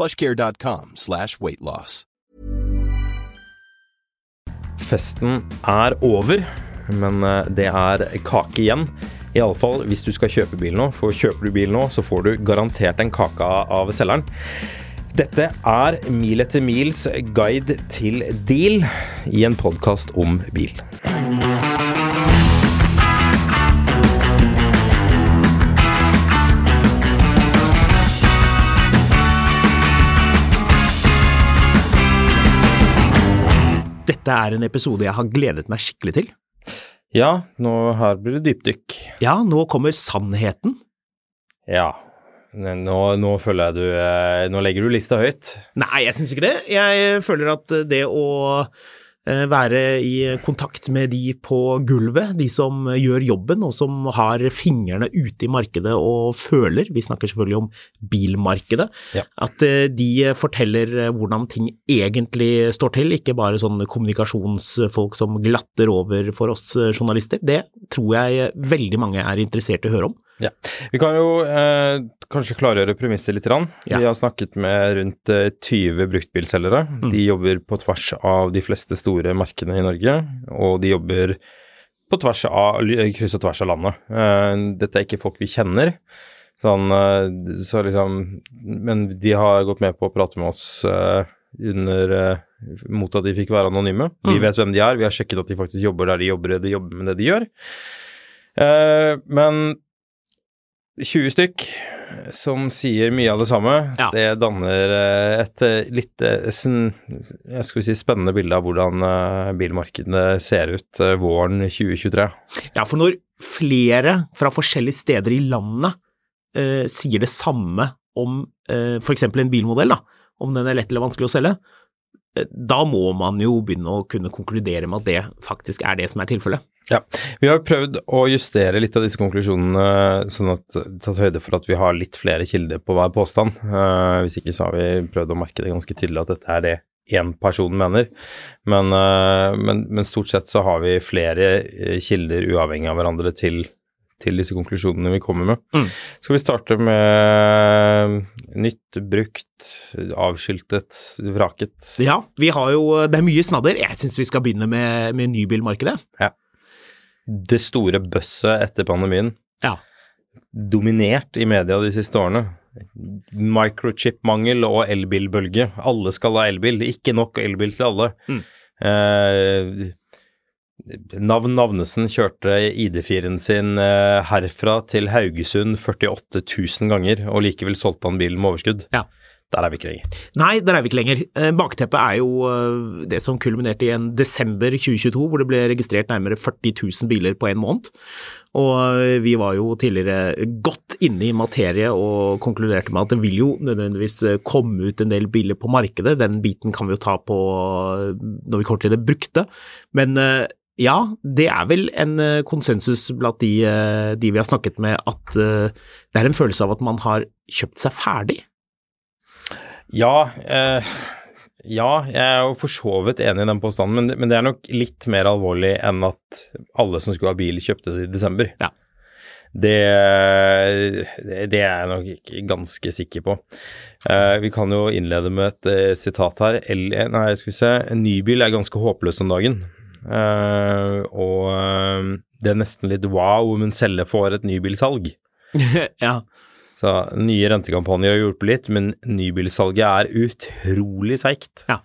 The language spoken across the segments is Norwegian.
plushcare.com slash weightloss. Festen er over, men eh, det er kake igjen. I alle fall hvis du skal kjøpe bil nå, for kjøper du bil nå, så får du garantert en kake av selgeren. Dette er Mil etter mils guide til deal i en podkast om bil. Dette er en episode jeg har gledet meg skikkelig til. Ja, nå her blir det dypdykk. Ja, nå kommer sannheten. Ja. Nå, nå føler jeg du eh, Nå legger du lista høyt. Nei, jeg syns ikke det. Jeg føler at det å eh, være i kontakt med de på gulvet, de som gjør jobben og som har fingrene ute i markedet og føler, vi snakker selvfølgelig om bilmarkedet, Ja. at eh, de forteller hvordan ting egentlig står til, ikke bare sånne kommunikasjonsfolk som glatter over for oss eh, journalister. Det tror jeg veldig mange er interessert i å høre om. Ja. Vi kan jo eh, kanskje klargjøre premisset litt. Rann. Ja. Vi har snakket med rundt eh, 20 bruktbilselgere. Mm. De jobber på tvers av de fleste store markedene i Norge, og de jobber på tvers av, kryss og tvers av landet. Eh, dette er ikke folk vi kjenner. Sånn, eh, så liksom, men de har gått med på å prate med oss eh, under eh, mot at de fikk være anonyme. Vi Mm. vet hvem de er, vi har sjekket at de faktisk jobber der de jobber, de jobber med det de gjør. Eh, men 20 stykk som sier mye av det samme, Ja. det danner eh, et eh, litt eh, jeg skulle si spennende bilde av hvordan bilmarkedene ser ut våren 2023. Ja, for når flere fra forskjellige steder i landet eh, sier det samme om eh, f.eks. en bilmodell, da, om den er lett eller vanskelig å selge, da må man jo begynne å kunne konkludere med at det faktisk er det som er tilfellet. Ja, Vi har prøvd å justere litt av disse konklusjonene, sånn at tatt høyde for at vi har litt flere kilder på hver påstand. Uh, hvis ikke så har vi prøvd å merke det ganske tydelig at dette er det én person mener. Men, uh, men, men stort sett så har vi flere eh, kilder uavhengig av hverandre til, til disse konklusjonene vi kommer med. Mm. Skal vi starte med nytt, brukt, avskiltet, vraket? Ja, vi har jo, det er mye snadder. Jeg syns vi skal begynne med, med nybilmarkedet. det store bøsset etter pandemien. Ja. Dominert i media de siste årene. Microchip-mangel og elbilbølge. Alle skal ha elbil. Ikke nok elbil til alle. Mm. Eh, Navn Navnesen kjørte ID4-en sin eh, herfra til Haugesund 48 000 ganger, og likevel solgte han bilen med overskudd. Ja. Der er vi ikke lenger. Nei, der er vi ikke lenger. Eh, Bakteppet er jo eh, det som kulminerte i en desember 2022, hvor det ble registrert nærmere 40 000 biler på en måned. Og vi var jo tidligere godt inne i materie og konkluderte med at det vil jo nødvendigvis komme ut en del biler på markedet. Den biten kan vi jo ta på når vi kommer til det brukte. Men ja, det er vel en eh, konsensus blant de, eh, de vi har snakket med, at eh, det er en følelse av at man har kjøpt seg ferdig. Ja, eh, ja, jeg er jo for så vidt enig i den påstanden, men, det- men det er nok litt mer alvorlig enn at alle som skulle ha bil, kjøpte det i desember. Ja. Det, det er jeg nok ikke ganske sikker på. Eh, vi kan jo innlede med et sitat her. El, nei, skal vi se. En ny bil er ganske håpløs om dagen. Eh, og eh, det er nesten litt wow om en selger får et nybilsalg. ja. Så nye rentekampanjer har hjulpet litt, men nybilsalget er utrolig seigt. Ja.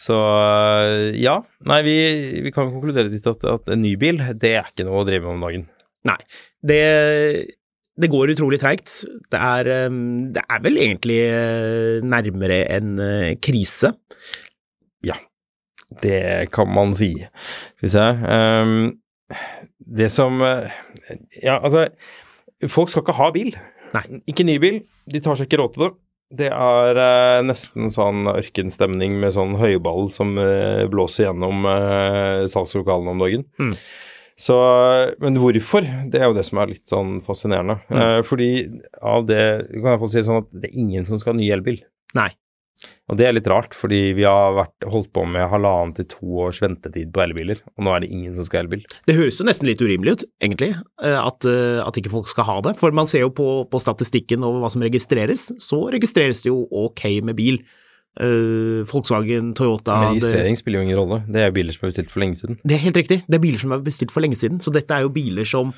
Så øh, ja. Nei, vi, vi kan konkludere litt at, at en nybil, det er ikke noe å drive med om dagen. Nei. Det, det går utrolig treigt. Det, eh, det er vel egentlig eh, nærmere en eh, krise. Ja, det kan man si. Skal vi se um, Det som eh, Ja, altså Folk skal ikke ha bil. Nei. Ikke ny bil. De tar seg ikke råd til det. Det er eh, nesten sånn ørkenstemning med sånn høyball som eh, blåser gjennom eh, salgslokalene om dagen. Mm. Så, men hvorfor? Det er jo det som er litt sånn fascinerende. Mm. Eh, fordi av det kan hvert fall si sånn at det er ingen som skal ha ny elbil. Nei. Og det er litt rart, fordi vi har vært, holdt på med halvannen til to års ventetid på elbiler, og nå er det ingen som skal ha elbil. Det høres jo nesten litt urimelig ut, egentlig, eh, at, eh, at ikke folk skal ha det. For man ser jo på, på statistikken over hva som registreres, så registreres det jo ok med bil. Uh, Volkswagen, Toyota Men det, registrering spiller jo ingen rolle. Det er jo biler som er bestilt for lenge siden. det er helt riktig, det er biler som er bestilt for lenge siden. Så dette er jo biler som,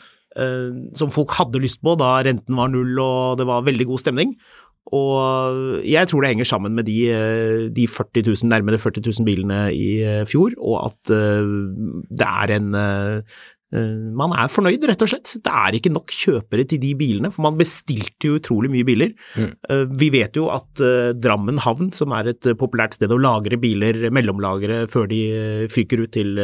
som folk hadde lyst på da renten var null og det var veldig god stemning. Og jeg tror det henger sammen med de, eh, de 40 000, nærmere 40 000 bilene i eh, fjor, og at eh, det er en Man er fornøyd, rett og slett. Det er ikke nok kjøpere til de bilene, for man bestilte jo utrolig mye biler. Mm. Vi vet jo at Drammen havn, som er et populært sted å lagre biler, mellomlagre før de fyker ut til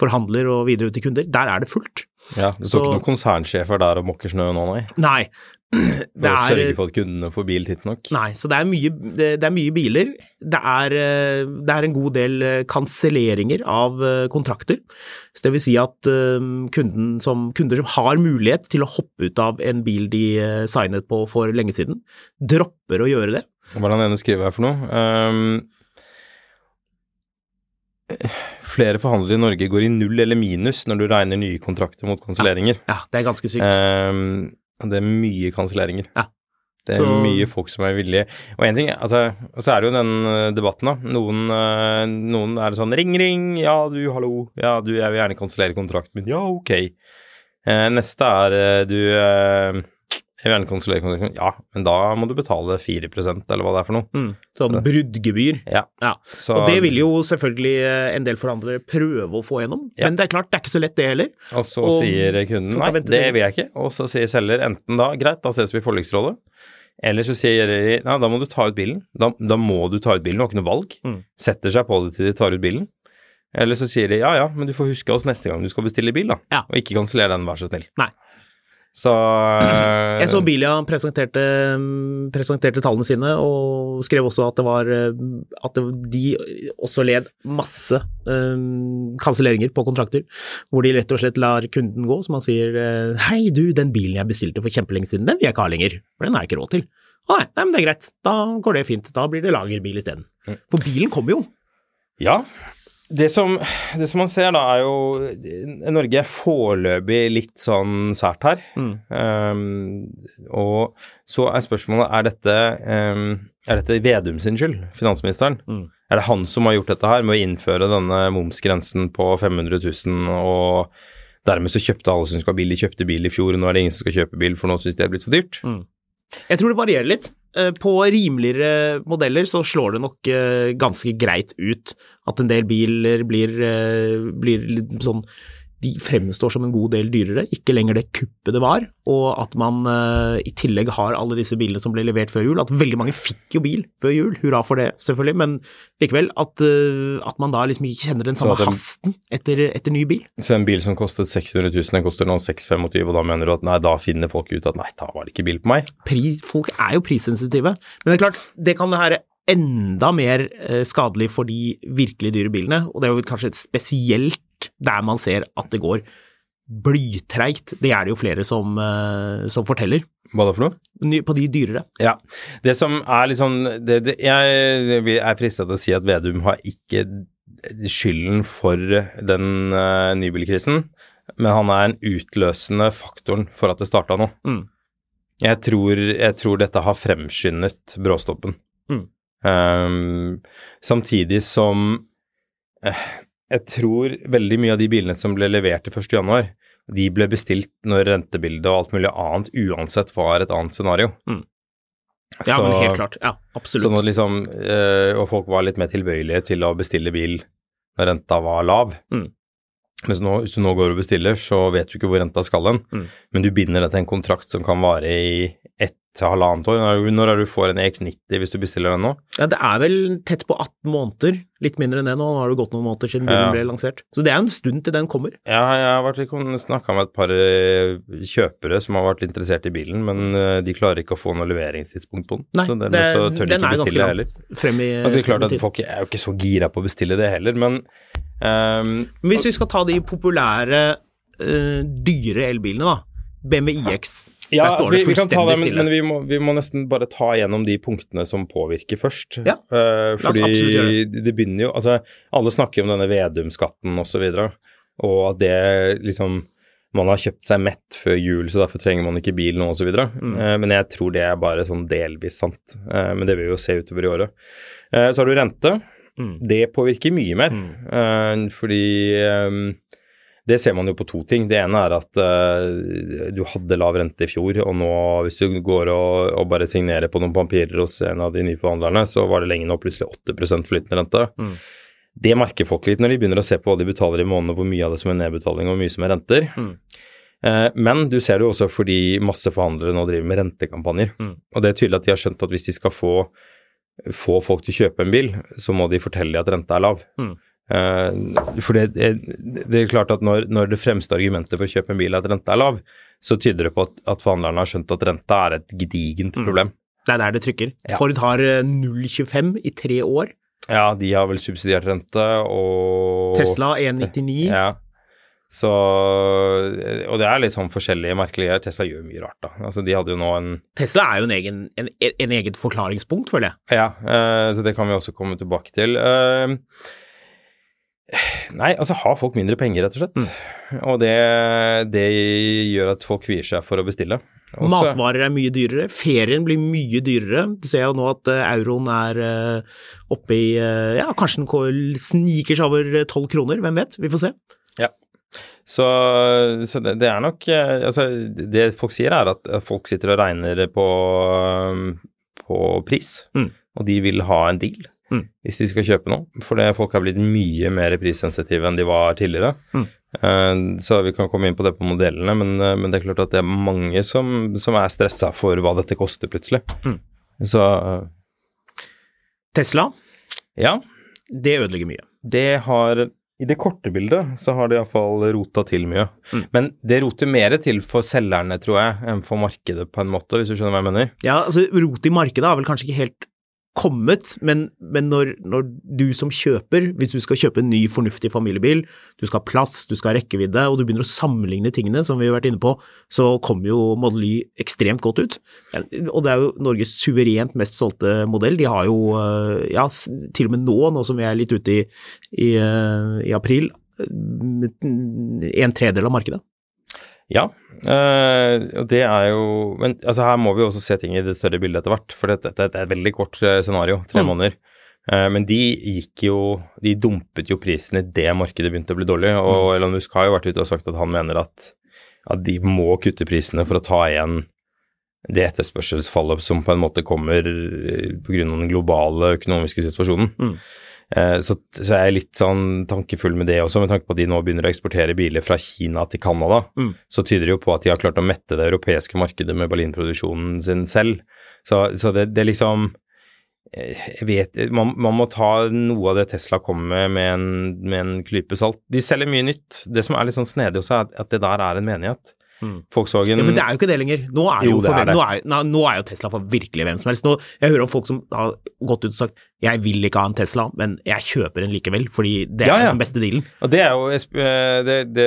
forhandler og videre ut til kunder, der er det fullt. Ja, Det står ikke noen konsernsjefer der og mokker snø nå, nei. Nei. For Det å er, sørge for at kundene får bil tidsnok. Nei, så det er mye, det, det er mye biler. Det er, eh, det er en god del eh, kanselleringer av eh, kontrakter. Så det vil si at som, kunder som har mulighet til å hoppe ut av en bil de signet på for lenge siden, dropper å gjøre det. Hva er det han ene skriver her for noe? Um, flere forhandlere i Norge går i null eller minus når du regner nye kontrakter mot kanselleringer. Ja, det er ganske sykt. Ehm, det er mye kanselleringer. Ja. Det er Så- mye folk som er villige. Og en ting, altså, så er det jo den eh, debatten, da. Noen, eh, noen er sånn ring, ring, ja du, hallo, ja du, jeg vil gjerne kansellere kontrakten min, ja ok. Eh, neste er du, eh, kansellere kontrakten, ja, men da må du betale 4 eller hva det er for noe. Mm, sånn bruddgebyr. Ja. Ja. Så, Og det vil jo selvfølgelig eh, en del forhandlere prøve å få gjennom, Ja. men det er klart, det er ikke så lett det heller. Og så Og- sier kunden nei, det vil jeg ikke. Og så sier selger enten da greit, da ses vi i forliksrådet. Eller så sier de nei, da må du ta ut bilen. Da, da må du ta ut bilen, du har ikke noe valg. Mm. Setter seg på det til de tar ut bilen. Eller så sier de ja ja, men du får huske oss neste gang du skal bestille bil, da. Ja. Og ikke kansellere den, vær så snill. Nei. Så eh, Jeg så Bilia presenterte, presenterte tallene sine, og skrev også at det var eh, at det, de også led masse um, kanselleringer på kontrakter, hvor de rett og slett lar kunden gå, som han sier hei du, den bilen jeg bestilte for kjempelenge siden, den vil jeg ikke ha lenger, for den har jeg ikke råd til. Nei, nei, men det er greit, da går det fint, da blir det lagerbil isteden. For bilen kommer jo. Ja. Det som, det som man ser da, er jo Norge er foreløpig litt sånn sært her. Mm. Um, og så er spørsmålet er dette, um, er dette Vedum sin skyld, finansministeren? Mm. Er det han som har gjort dette her med å innføre denne momsgrensen på 500 000, og dermed så kjøpte alle som skulle ha bil, de kjøpte bil i fjor, og nå er det ingen som skal kjøpe bil, for nå syns de det er blitt for dyrt? Jeg tror det varierer litt. Eh, På rimeligere modeller så slår det nok eh, ganske greit ut at en del biler blir, eh, blir sånn De fremstår som en god del dyrere, ikke lenger det kuppet det var, og at man eh, i tillegg har alle disse bilene som ble levert før jul. At veldig mange fikk jo bil før jul, hurra for det, selvfølgelig, men likevel at, eh, at man da liksom ikke kjenner den samme den- hasten etter, etter ny bil. Så en bil som kostet 600 000, den koster nå 625 og da mener du at nei, da finner folk ut at nei, da var det ikke bil på meg? pris, folk er jo prissensitive. Men det er klart, det kan være enda mer eh, skadelig for de virkelig dyre bilene, og det er jo kanskje spesielt der man ser at det går blytreigt. Det er det jo flere som, eh, som forteller, Hva da for noe? Ny- på de dyrere. Ja. Det som er sånn det, det, Jeg er fristet til å si at Vedum har ikke skylden for den uh, nybilkrisen, men han er en utløsende faktoren for at det starta nå. Mm. Jeg, tror, jeg tror dette har fremskyndet bråstoppen. Mm. Um, samtidig som eh, jeg tror veldig mye av de bilene som ble levert til 1. januar, de ble bestilt når rentebildet og alt mulig annet uansett var et annet scenario. Mm. Ja, Så- men helt klart. Ja, absolutt. Sånn at liksom, øh, og folk var litt mer tilbøyelige til å bestille bil når renta var lav. Mm. Mens nå, hvis du nå går og bestiller, så vet du ikke hvor renta skal hen. Mm. Men du binder deg til en kontrakt som kan vare i ett til halvannet år. Når, er du- får en EX90 hvis du bestiller den nå? Ja, det er vel tett på 18 måneder, litt mindre enn det nå. Nå har det gått noen måneder siden bilen Ja. ble lansert. Så det er en stund til den kommer. Ja, jeg har snakka med et par eh, kjøpere som har vært interessert i bilen, men eh, de klarer ikke å få noe leveringstidspunkt på den. Nei, så dermed det- så tør de den ikke er ganske bestille langt heller. Frem i, det er klart at. Folk er jo ikke så gira på å bestille det heller, men um, Hvis vi skal ta de populære, uh, dyre elbilene, da. BMW iX. Ja, Der står altså, det vi, vi kan ta fullstendig det, men, stille. men vi, må, vi må nesten bare ta gjennom de punktene som påvirker først. Ja, uh, fordi gjøre det begynner jo Altså, alle snakker om denne Vedum-skatten osv., og, så og at det liksom man har kjøpt seg mett før jul, så derfor trenger man ikke bil nå osv. Mm. Uh, men jeg tror det er bare sånn delvis sant. Uh, men det vil vi jo se utover i året. Uh, så har du rente. Mm. Det påvirker mye mer, Mm. fordi eh, det ser man jo på to ting. Det ene er at uh, du hadde lav rente i fjor, og nå hvis du går og, og bare signerer på noen papirer hos en av de nye forhandlerne, så var det lenge nå plutselig 8% flytende rente. Mm. Det merker folk litt når de begynner å se på hva de betaler i måneden, hvor mye av det som er nedbetaling og hvor mye som er renter. Mm. Uh, men du ser det jo også fordi masse forhandlere nå driver med rentekampanjer. Mm. Og det er tydelig at de har skjønt at hvis de skal få, få folk til å kjøpe en bil, så må de fortelle at renta er lav. Mm. Eh, for det, det er klart at når, når det fremste argumentet for å kjøpe en bil er at renta er lav, så tyder det på at, at forhandlerne har skjønt at renta er et gedigent Mm. problem. Det er der det trykker. Ja. Ford har eh, 0,25 i tre år. Ja, de har vel subsidiert rente, og Tesla 1,99. Ja. Så Og det er litt sånn forskjellige merkelige Tesla gjør mye rart, da. Altså, de hadde jo nå en Tesla er jo en egen, en, en eget forklaringspunkt, føler jeg. Ja, eh, så det kan vi også komme tilbake til. Eh, nei, altså har folk mindre penger, rett og slett. Mm. Og det, det gjør at folk kvier seg for å bestille. Også- Matvarer er mye dyrere. Ferien blir mye dyrere. Du ser jo nå at eh, euroen er eh, oppe i eh, Ja, kanskje den sniker seg over tolv kroner. Hvem vet? Vi får se. Så, så det, det er nok Altså, det folk sier, er at folk sitter og regner på, på pris, Mm. og de vil ha en deal Mm. hvis de skal kjøpe noe. For folk har blitt mye mer prissensitive enn de var tidligere. Mm. Eh, så vi kan komme inn på det på modellene, men, eh, men det er klart at det er mange som, som er stressa for hva dette koster plutselig. Mm. Så eh, Tesla, ja, det ødelegger mye. det har I det korte bildet så har det iallfall rota til mye. Mm. Men det roter mer til for selgerne, tror jeg, enn for markedet, på en måte, hvis du skjønner hva jeg mener? Ja, altså rot i markedet er vel kanskje ikke helt kommet, men, men når, når du som kjøper, hvis du skal kjøpe en ny fornuftig familiebil, du skal ha plass, du skal ha rekkevidde, og du begynner å sammenligne tingene, som vi har vært inne på, så kommer jo Model Y ekstremt godt ut. Og det er jo Norges suverent mest solgte modell. De har jo, øh, ja, til og med nå, nå som vi er litt ute i, i, øh, i april, en tredel av markedet. Ja, eh, det er jo Men altså, her må vi også se ting i det større bildet etter hvert, for dette, dette er et veldig kort eh, scenario, tre Mm. måneder. Eh, men de gikk jo De dumpet jo prisen i det markedet begynte å bli dårlig, og Elon Musk har jo vært ute og sagt at han mener at, at de må kutte prisene for å ta igjen det etterspørselsfallet som på en måte kommer pga. den globale økonomiske situasjonen. Mm. Eh, Så, så jeg er litt sånn tankefull med det også, med tanke på at de nå begynner å eksportere biler fra Kina til Canada. Mm. Så tyder det jo på at de har klart å mette det europeiske markedet med Berlin-produksjonen sin selv. Så, så det, det er liksom eh, jeg vet, man, man må ta noe av det Tesla kommer med med en, med en klype salt. De selger mye nytt. Det som er litt sånn snedig også, er at- at det der er en menighet. Mm. Volkswagen Ja, men det er jo ikke det lenger. Nå er, Jo, jo, det er det. Nå, er, nå, nå er jo Tesla for virkelig hvem som helst. Nå, jeg hører om folk som har gått ut og sagt jeg vil ikke ha en Tesla, men jeg kjøper en likevel, fordi det er Ja, ja. den beste dealen. Og det er jo eh, Det, det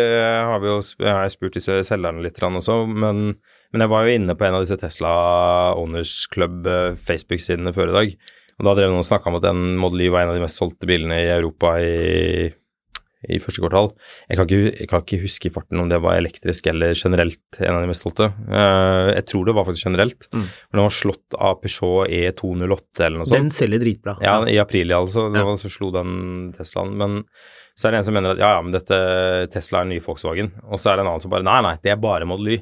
har vi jo jeg har spurt disse selgerne litt også, men, men jeg var jo inne på en av disse Tesla Owners Club eh, Facebook-sidene før i dag. Og da drev noen og snakka om at den Model Y var en av de mest solgte bilene i Europa i, i første kvartal. Jeg kan, ikke, jeg kan ikke huske i farten om det var elektrisk eller generelt en av de mest solgte. Eh, jeg tror det var faktisk generelt. Mm. Men den var slått av Peugeot E208 eller noe sånt. Den selger dritbra. Ja, i april, altså. Ja. Så slo den Teslaen. Men så er det en som mener at ja, ja, men dette Tesla er den nye Volkswagen. Og så er det en annen som bare nei, nei, det er bare Model Y.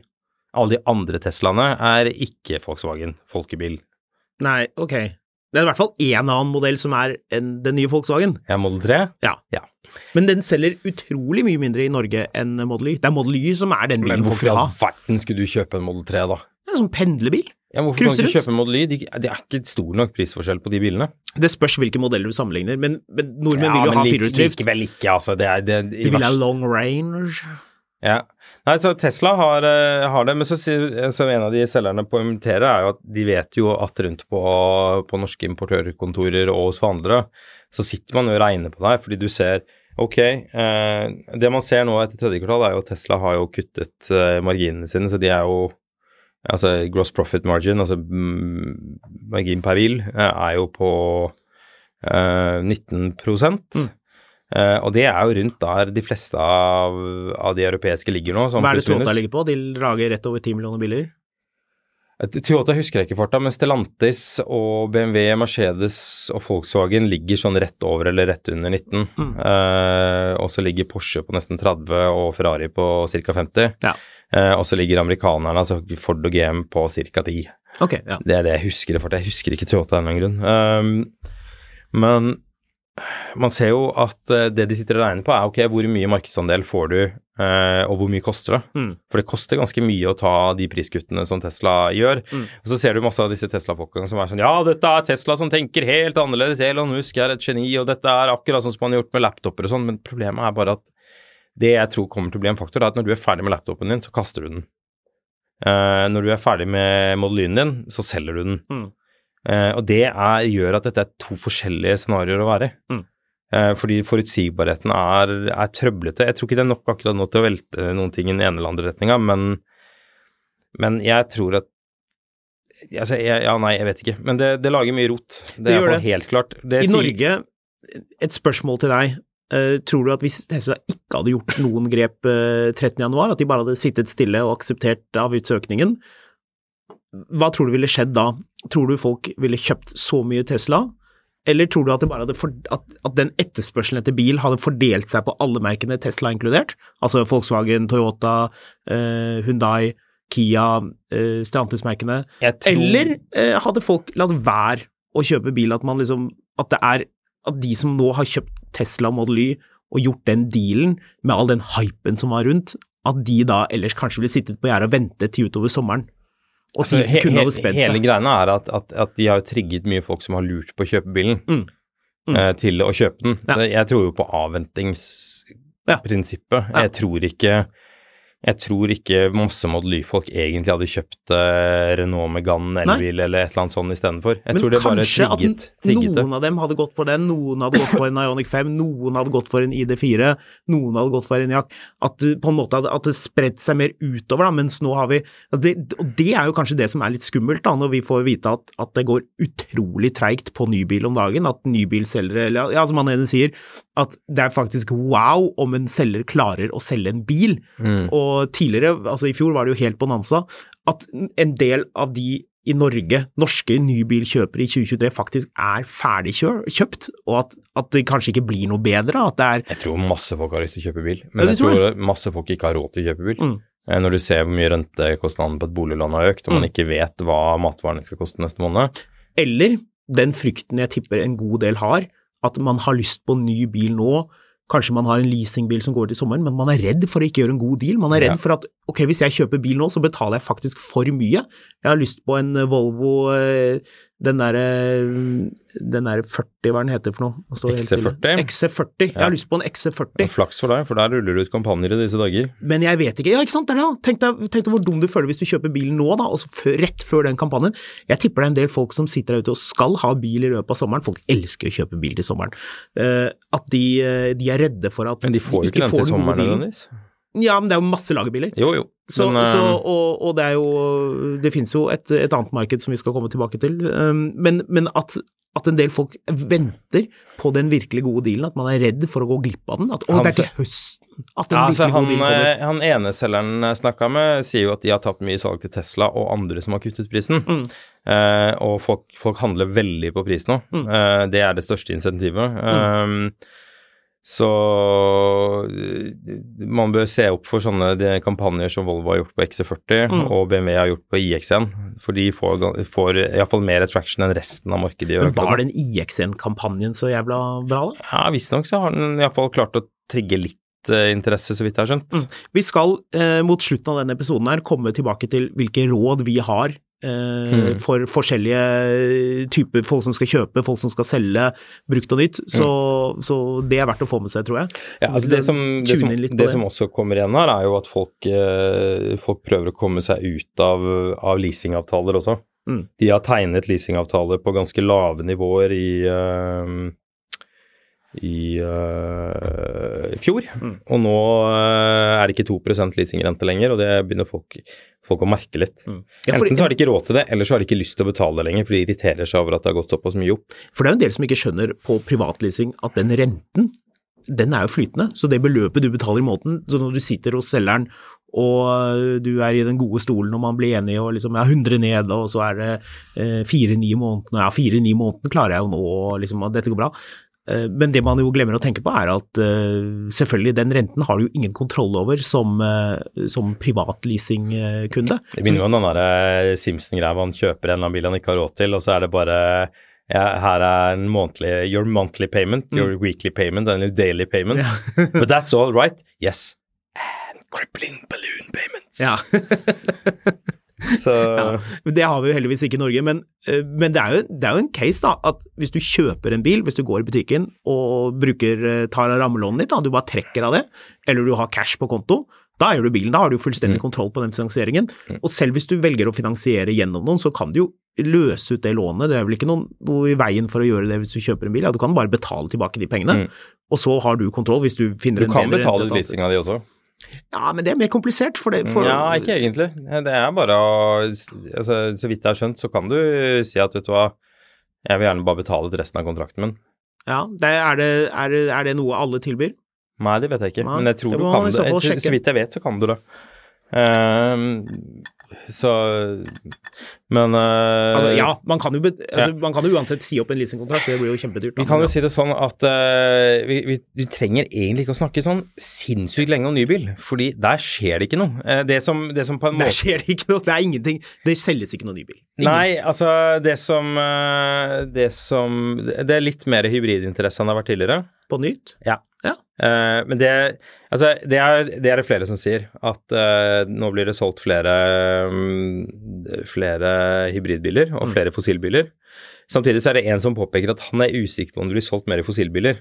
Alle de andre Teslaene er ikke Volkswagen, folkebil. Nei, ok. Det er i hvert fall én annen modell som er den nye Volkswagen. Ja, Model 3? Ja. Ja. Men den selger utrolig mye mindre i Norge enn Model Y. Det er Model Y som er den bilen folk hvorfor i vil ha. all verden skulle du kjøpe en Model 3, da? Det er en sånn pendlerbil. Ja, hvorfor kan du ikke kjøpe en Model Y? De, det er ikke stor nok prisforskjell på de bilene. Det spørs hvilke modeller du sammenligner, men, men nordmenn ja, vil jo ha firehjulsdrift. Likevel ikke, altså. Det er, det, De vil ha long range. Ja. Nei, så Tesla har, eh, har det, men så, så en av de selgerne på Invitere er jo at de vet jo at rundt på, på norske importørkontorer og hos forhandlere, så sitter man jo og regner på deg, fordi du ser Ok, eh, det man ser nå etter tredje kvartal, er jo at Tesla har jo kuttet eh, marginene sine, så de er jo Altså gross profit margin, altså mm, margin per bil, eh, er jo på eh, 19 Mm. Uh, og det er jo rundt der de fleste av, av de europeiske ligger nå. Hva er det. Toyota ligger på? De lager rett over 10 millioner biler. Toyota husker jeg ikke farta, men Stellantis og BMW, Mercedes og Volkswagen ligger sånn rett over eller rett under 19. Mm. Uh, og så ligger Porsche på nesten 30 og Ferrari på ca. 50. Ja. Uh, og så ligger amerikanerne, altså Ford og GM, på ca. 10. Okay, ja. Det er det jeg husker i farta. Jeg husker ikke Toyota av en eller annen grunn. Um, men man ser jo at eh, det de sitter og regner på, er ok, hvor mye markedsandel får du, og hvor mye koster det? Mm. For det koster ganske mye å ta de priskuttene som Tesla gjør. Mm. Og så ser du masse av disse Tesla-folkene som er sånn Ja, dette er Tesla som tenker helt annerledes. Elon Musk er et geni, og dette er akkurat sånn som han har gjort med laptoper og sånn. Men problemet er bare at det jeg tror kommer til å bli en faktor, er at når du er ferdig med laptopen din, så kaster du den. Uh, når du er ferdig med modellynen din, så selger du den. Mm. Uh, og det er, gjør at dette er to forskjellige scenarioer å være i. Mm. Eh, fordi forutsigbarheten er, er trøblete. Jeg tror ikke det er nok akkurat nå til å velte noen ting i den ene eller andre retninga, men, men jeg tror at altså, jeg, Ja, nei, jeg vet ikke. Men det, det lager mye rot. Det, Det gjør det. helt klart. Det I sier- Norge, et spørsmål til deg. Uh, tror du at hvis Tesla ikke hadde gjort noen grep uh, 13.1, at de bare hadde sittet stille og akseptert avgiftsøkningen, hva tror du ville skjedd da? Tror du folk ville kjøpt så mye Tesla? Eller tror du at, det bare hadde for, at, at den etterspørselen etter bil hadde fordelt seg på alle merkene, Tesla inkludert? Altså Volkswagen, Toyota, eh, Hyundai, Kia, eh, Stellantis-merkene. tror- Eller eh, hadde folk latt være å kjøpe bil, at man liksom At det er At de som nå har kjøpt Tesla Model Y og gjort den dealen med all den hypen som var rundt, at de da ellers kanskje ville sittet på gjerdet og ventet til utover sommeren. Og Altså, he, kunne hadde hadde seg. hele seg. er at, at, at de har jo trigget mye folk som har lurt på å kjøpe bilen, Mm. Mm. eh, til å kjøpe den. Ja. Så jeg tror jo på Ja. avventingsprinsippet. Ja. Jeg tror ikke jeg tror ikke masse Model Y-folk egentlig hadde kjøpt uh, Renault Megane elbil eller et eller annet sånt istedenfor. Jeg Men tror det bare trigget, at Men kanskje det. noen av dem hadde gått for den, noen hadde gått for en Ionic 5, noen hadde gått for en ID4, noen hadde gått for en Jack. At du på en måte at det spredt seg mer utover, da, mens nå har vi at det, Og det er jo kanskje det som er litt skummelt, da, når vi får vite at, at det går utrolig treigt på nybil om dagen. At nybilselgere, eller ja, som han ene sier, at det er faktisk wow om en selger klarer å selge en bil. Mm. Og tidligere, altså i fjor var det jo helt bonanza, at en del av de i Norge, norske nybilkjøpere i 2023 faktisk er ferdig kjøpt, og at, at det kanskje ikke blir noe bedre, at det er Jeg tror masse folk har lyst til å kjøpe bil, men ja, jeg tror tror masse folk ikke har råd til å kjøpe bil. Mm. Eh, Når du ser hvor mye rentekostnaden på et boliglån har økt, og man Mm. ikke vet hva matvarene skal koste neste måned. Eller den frykten jeg tipper en god del har, at man har lyst på en ny bil nå, kanskje man har en leasingbil som går til sommeren, men man er redd for å ikke gjøre en god deal. Man er redd for at ok, hvis jeg kjøper bil nå, så betaler jeg faktisk for mye. Jeg har lyst på en Volvo, eh, den derre den der 40, hva er den heter for noe? Nå står det helt stille. XC40? XC40. Jeg Ja. har lyst på en XC40. Flaks for deg, for der ruller det ut kampanjer i disse dager. Men jeg vet ikke. Ja, ikke sant. Tenk deg, tenk deg hvor dum du føler hvis du kjøper bilen nå, da, altså rett før den kampanjen. Jeg tipper det er en del folk som sitter der ute og skal ha bil i løpet av sommeren. Folk elsker å kjøpe bil til sommeren. Eh, at de, eh, de er redde for at Men de får jo ikke den til får den gode sommeren nødvendigvis. Ja, men det er jo masse lagerbiler. Jo, jo. Så, Men, så, eh, og, og det er jo Det finnes jo et, et annet marked som vi skal komme tilbake til, um, men, men at, at en del folk venter på den virkelig gode dealen, at man er redd for å gå glipp av den. At å, det er til høsten at den ja, altså, virkelig han, gode dealen kommer. eh, han eneselgeren jeg snakka med, sier jo at de har tapt mye salg til Tesla og andre som har kuttet prisen. Mm. Eh, og folk, folk handler veldig på pris nå. Mm. Eh, det er det største insentivet. Eh, Så eh, man bør se opp for sånne de kampanjer som Volvo har gjort på XC40 Mm. og BMW har gjort på iX1, for de får, får iallfall mer attraction enn resten av markedet. Men var den IXN-kampanjen så jævla bra, da? Ja, visstnok så har den iallfall klart å trigge litt eh, interesse, så vidt jeg har skjønt. Mm. Vi skal eh, mot slutten av denne episoden her komme tilbake til hvilke råd vi har Mm. for forskjellige typer folk som skal kjøpe, folk som skal selge brukt og nytt. Så, så det er verdt å få med seg, tror jeg. Ja, altså det som, det, som, det det. som også kommer igjen her, er jo at folk, eh, folk prøver å komme seg ut av, av leasingavtaler også. Mm. De har tegnet leasingavtaler på ganske lave nivåer i, eh, i uh, fjor. Mm. Og nå uh, er det ikke 2% leasingrente lenger, og det begynner folk, folk å merke litt. Mm. Ja, Enten så har de ikke råd til det, eller så har de ikke lyst til å betale det lenger, for de irriterer seg over at det har gått såpass mye opp. for det er jo en del som ikke skjønner på privatleasing at den renten, den er jo flytende. Så det beløpet du betaler i måneden, så når du sitter hos selgeren og du er i den gode stolen og man blir enig og liksom ja, 100 ned, og så er det eh, 4-9 måneder, ja 4-9 måneder klarer jeg jo nå, og liksom at dette går bra. Eh, Men det man jo glemmer å tenke på er at eh, selvfølgelig den renten har du jo ingen kontroll over som, eh, som privatleasingkunde. Det begynner jo med den derre Simpson-greia hvor han kjøper en eller annen bil han ikke har råd til, og så er det bare ja, her er en månedlig Your monthly payment, your weekly payment and your daily payment. But that's all right. Yes. And crippling balloon payments. Ja. Så Ja, Det har vi jo heldigvis ikke i Norge, men, eh, men det, er jo, det er jo en case da, at hvis du kjøper en bil, hvis du går i butikken og bruker, eh, tar av rammelånet ditt, da, du bare trekker av det, eller du har cash på konto, da eier du bilen, da har du fullstendig kontroll på den finansieringen. Og selv hvis du velger å finansiere gjennom noen, så kan du jo løse ut det lånet, det er vel ikke noe, noe i veien for å gjøre det hvis du kjøper en bil, ja, du kan bare betale tilbake de pengene, Mm. og så har du kontroll hvis du finner du en kan betale leasinga di også. Ja, men det er mer komplisert, for det, for, Ja, ikke egentlig. Det er bare å altså, Så vidt jeg har skjønt, så kan du si at vet du hva, jeg vil gjerne bare betale til resten av kontrakten min. Ja, det, er, det, er, det, er det noe alle tilbyr? Nei, det vet jeg ikke, Nei, men jeg tror du kan det. så så vidt jeg vet, så kan du det. Ehm, så Men eh, Altså, ja, man kan, jo, altså, ja. man kan jo uansett si opp en leasingkontrakt, det blir jo kjempedyrt. da. Vi kan jo si det sånn at uh, vi, vi, vi trenger egentlig ikke å snakke sånn sinnssykt lenge om nybil, fordi der skjer det ikke noe. Eh, det, som, det som på en Der skjer det ikke noe, det er ingenting. Det selges ikke noe ny bil. Ingen. Nei, altså det som, det som Det er litt mer hybridinteresse enn det har vært tidligere. På nytt? Ja. Ja. Uh, men det, altså, det, er, det er det flere som sier, at uh, nå blir det solgt flere, um, flere hybridbiler og Mm. flere fossilbiler. Samtidig så er det en som påpeker at han er usikker på om det blir solgt mer fossilbiler,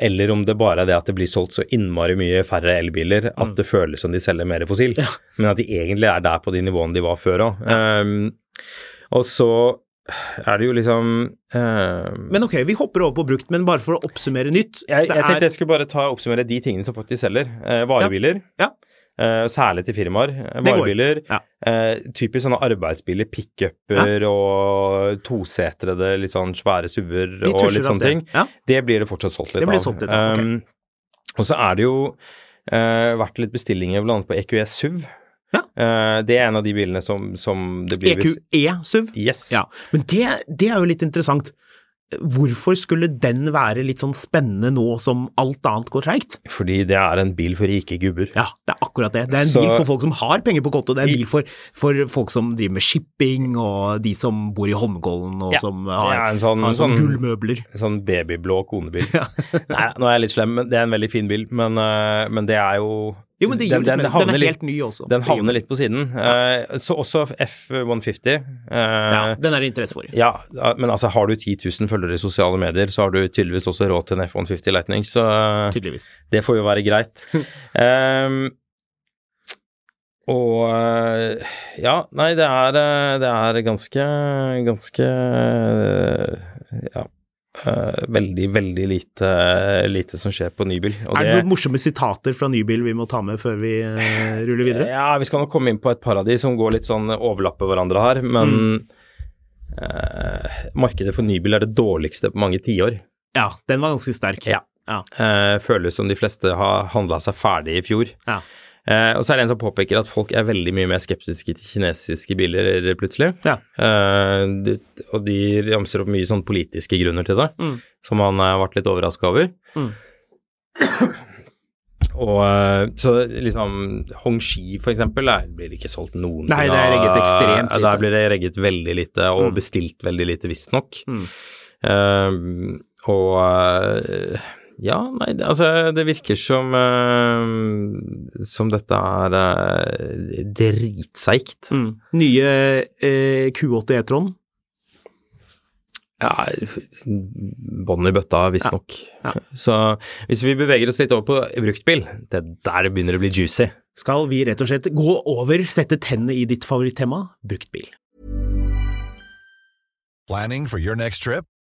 eller om det bare er det at det blir solgt så innmari mye færre elbiler at Mm. det føles som de selger mer fossil, men at de egentlig er der på de nivåene de var før òg. og så er det jo liksom uh, Men ok, vi hopper over på brukt, men bare for å oppsummere nytt. jeg, jeg tenkte jeg skulle bare ta oppsummere de tingene som faktisk selger. Uh, varebiler, Ja. Uh, særlig til firmaer. Varebiler, Ja. typisk sånne arbeidsbiler, pickuper og tosetrede, litt sånn svære SUV-er og litt sånne ting. Ja. Det blir det fortsatt solgt litt av. solgt litt av, ok. Um, og så er det jo vært litt bestillinger bl.a. på EQS SUV. Ja. Uh, det er en av de bilene som, som det blir EQE-SUV. Yes. Ja, men det, det er jo litt interessant. Hvorfor skulle den være litt sånn spennende nå som alt annet går treigt? Fordi det er en bil for rike gubber. Ja, det er akkurat det. Det er en Så- bil for folk som har penger på konto. Det er en bil for, for folk som driver med shipping, og de som bor i Holmenkollen, og Ja, som har, sånn- har sånn sånn- gullmøbler. En sånn babyblå konebil. Nei, nå er jeg litt slem, men det er en veldig fin bil, men, eh, men det er jo Jo, men det den, gjør den, den, den havner er litt- helt ny også. Den havner litt på siden. Uh, så også F150. Uh, Ja, den er det interesse for. ja, men altså har du 10 000 følgere i sosiale medier, så har du tydeligvis også råd til en F150 Lightning, så eh, Tydeligvis. det får jo være greit. um, og ja, nei, det er, det er ganske, ganske ja. Eh, veldig, veldig lite, lite som skjer på nybil. Og er det noen morsomme sitater fra nybil vi må ta med før vi uh, ruller videre? Ja, vi skal nok komme inn på et par av de som går litt sånn overlapper hverandre her, men Mm. uh, markedet for nybil er det dårligste på mange tiår. Ja, den var ganske sterk. Ja. Ja. Føles som de fleste har handla seg ferdig i fjor. Ja. Eh, og så er det en som påpeker at folk er veldig mye mer skeptiske til kinesiske biler plutselig. Ja. Eh, og de ramser opp mye sånn politiske grunner til det, Mm. som han har vært litt overraska over. Mm. Og eh, så liksom Hongxi for eksempel der blir det ikke solgt noen Nei, det er regget ekstremt lite. Der blir det regget veldig lite, og Mm. bestilt veldig lite, visstnok. Mm. Eh, og eh, ja, nei, det- altså det virker som eh, som dette er uh, dritseigt. Mm. Nye eh, Q8 E-tron. Ja, bånn i bøtta, visstnok. Ja. Så hvis vi beveger oss litt over på bruktbil, det er der det begynner å bli juicy. Skal vi rett og slett gå over, sette tennene i ditt favorittema, bruktbil. Planning for your next trip?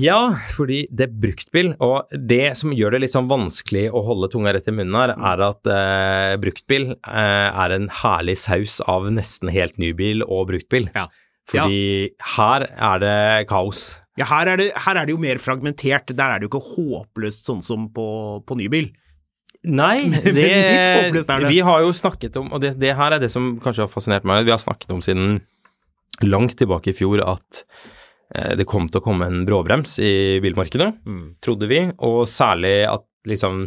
Ja, fordi det er bruktbil, og det som gjør det litt sånn vanskelig å holde tunga rett i munnen her, er at eh, bruktbil eh, er en herlig saus av nesten helt ny bil og bruktbil. Ja. Fordi her er det kaos. Ja, her er, det, her er det jo mer fragmentert. Der er det jo ikke håpløst sånn som på, på nybil. Nei, det. Vi har jo snakket om, og det, det her er det som kanskje har fascinert meg, vi har snakket om siden langt tilbake i fjor at eh, det kom til å komme en bråbrems i bilmarkedet, Mm. trodde vi, og særlig at liksom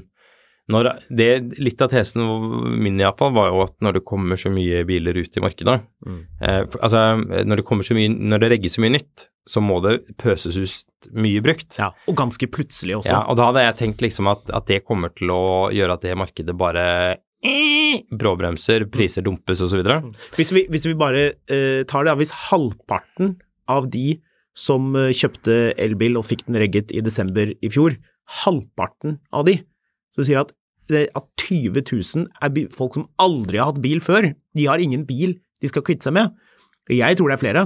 når det, Litt av tesen min iallfall var jo at når det kommer så mye biler ut i markedet Mm. eh, Altså, når det kommer så mye Når det regges så mye nytt, så må det pøses ut mye brukt. Ja, og ganske plutselig også. Ja, og da hadde jeg tenkt liksom at, at det kommer til å gjøre at det markedet bare eh, bråbremser, priser dumpes osv. Hvis, vi, hvis vi bare eh, tar det, hvis halvparten av de som eh, kjøpte elbil og fikk den regget i desember i fjor, halvparten av de, så sier at, at 20 000 er folk som aldri har hatt bil før. De har ingen bil de skal kvitte seg med. Jeg tror det er flere,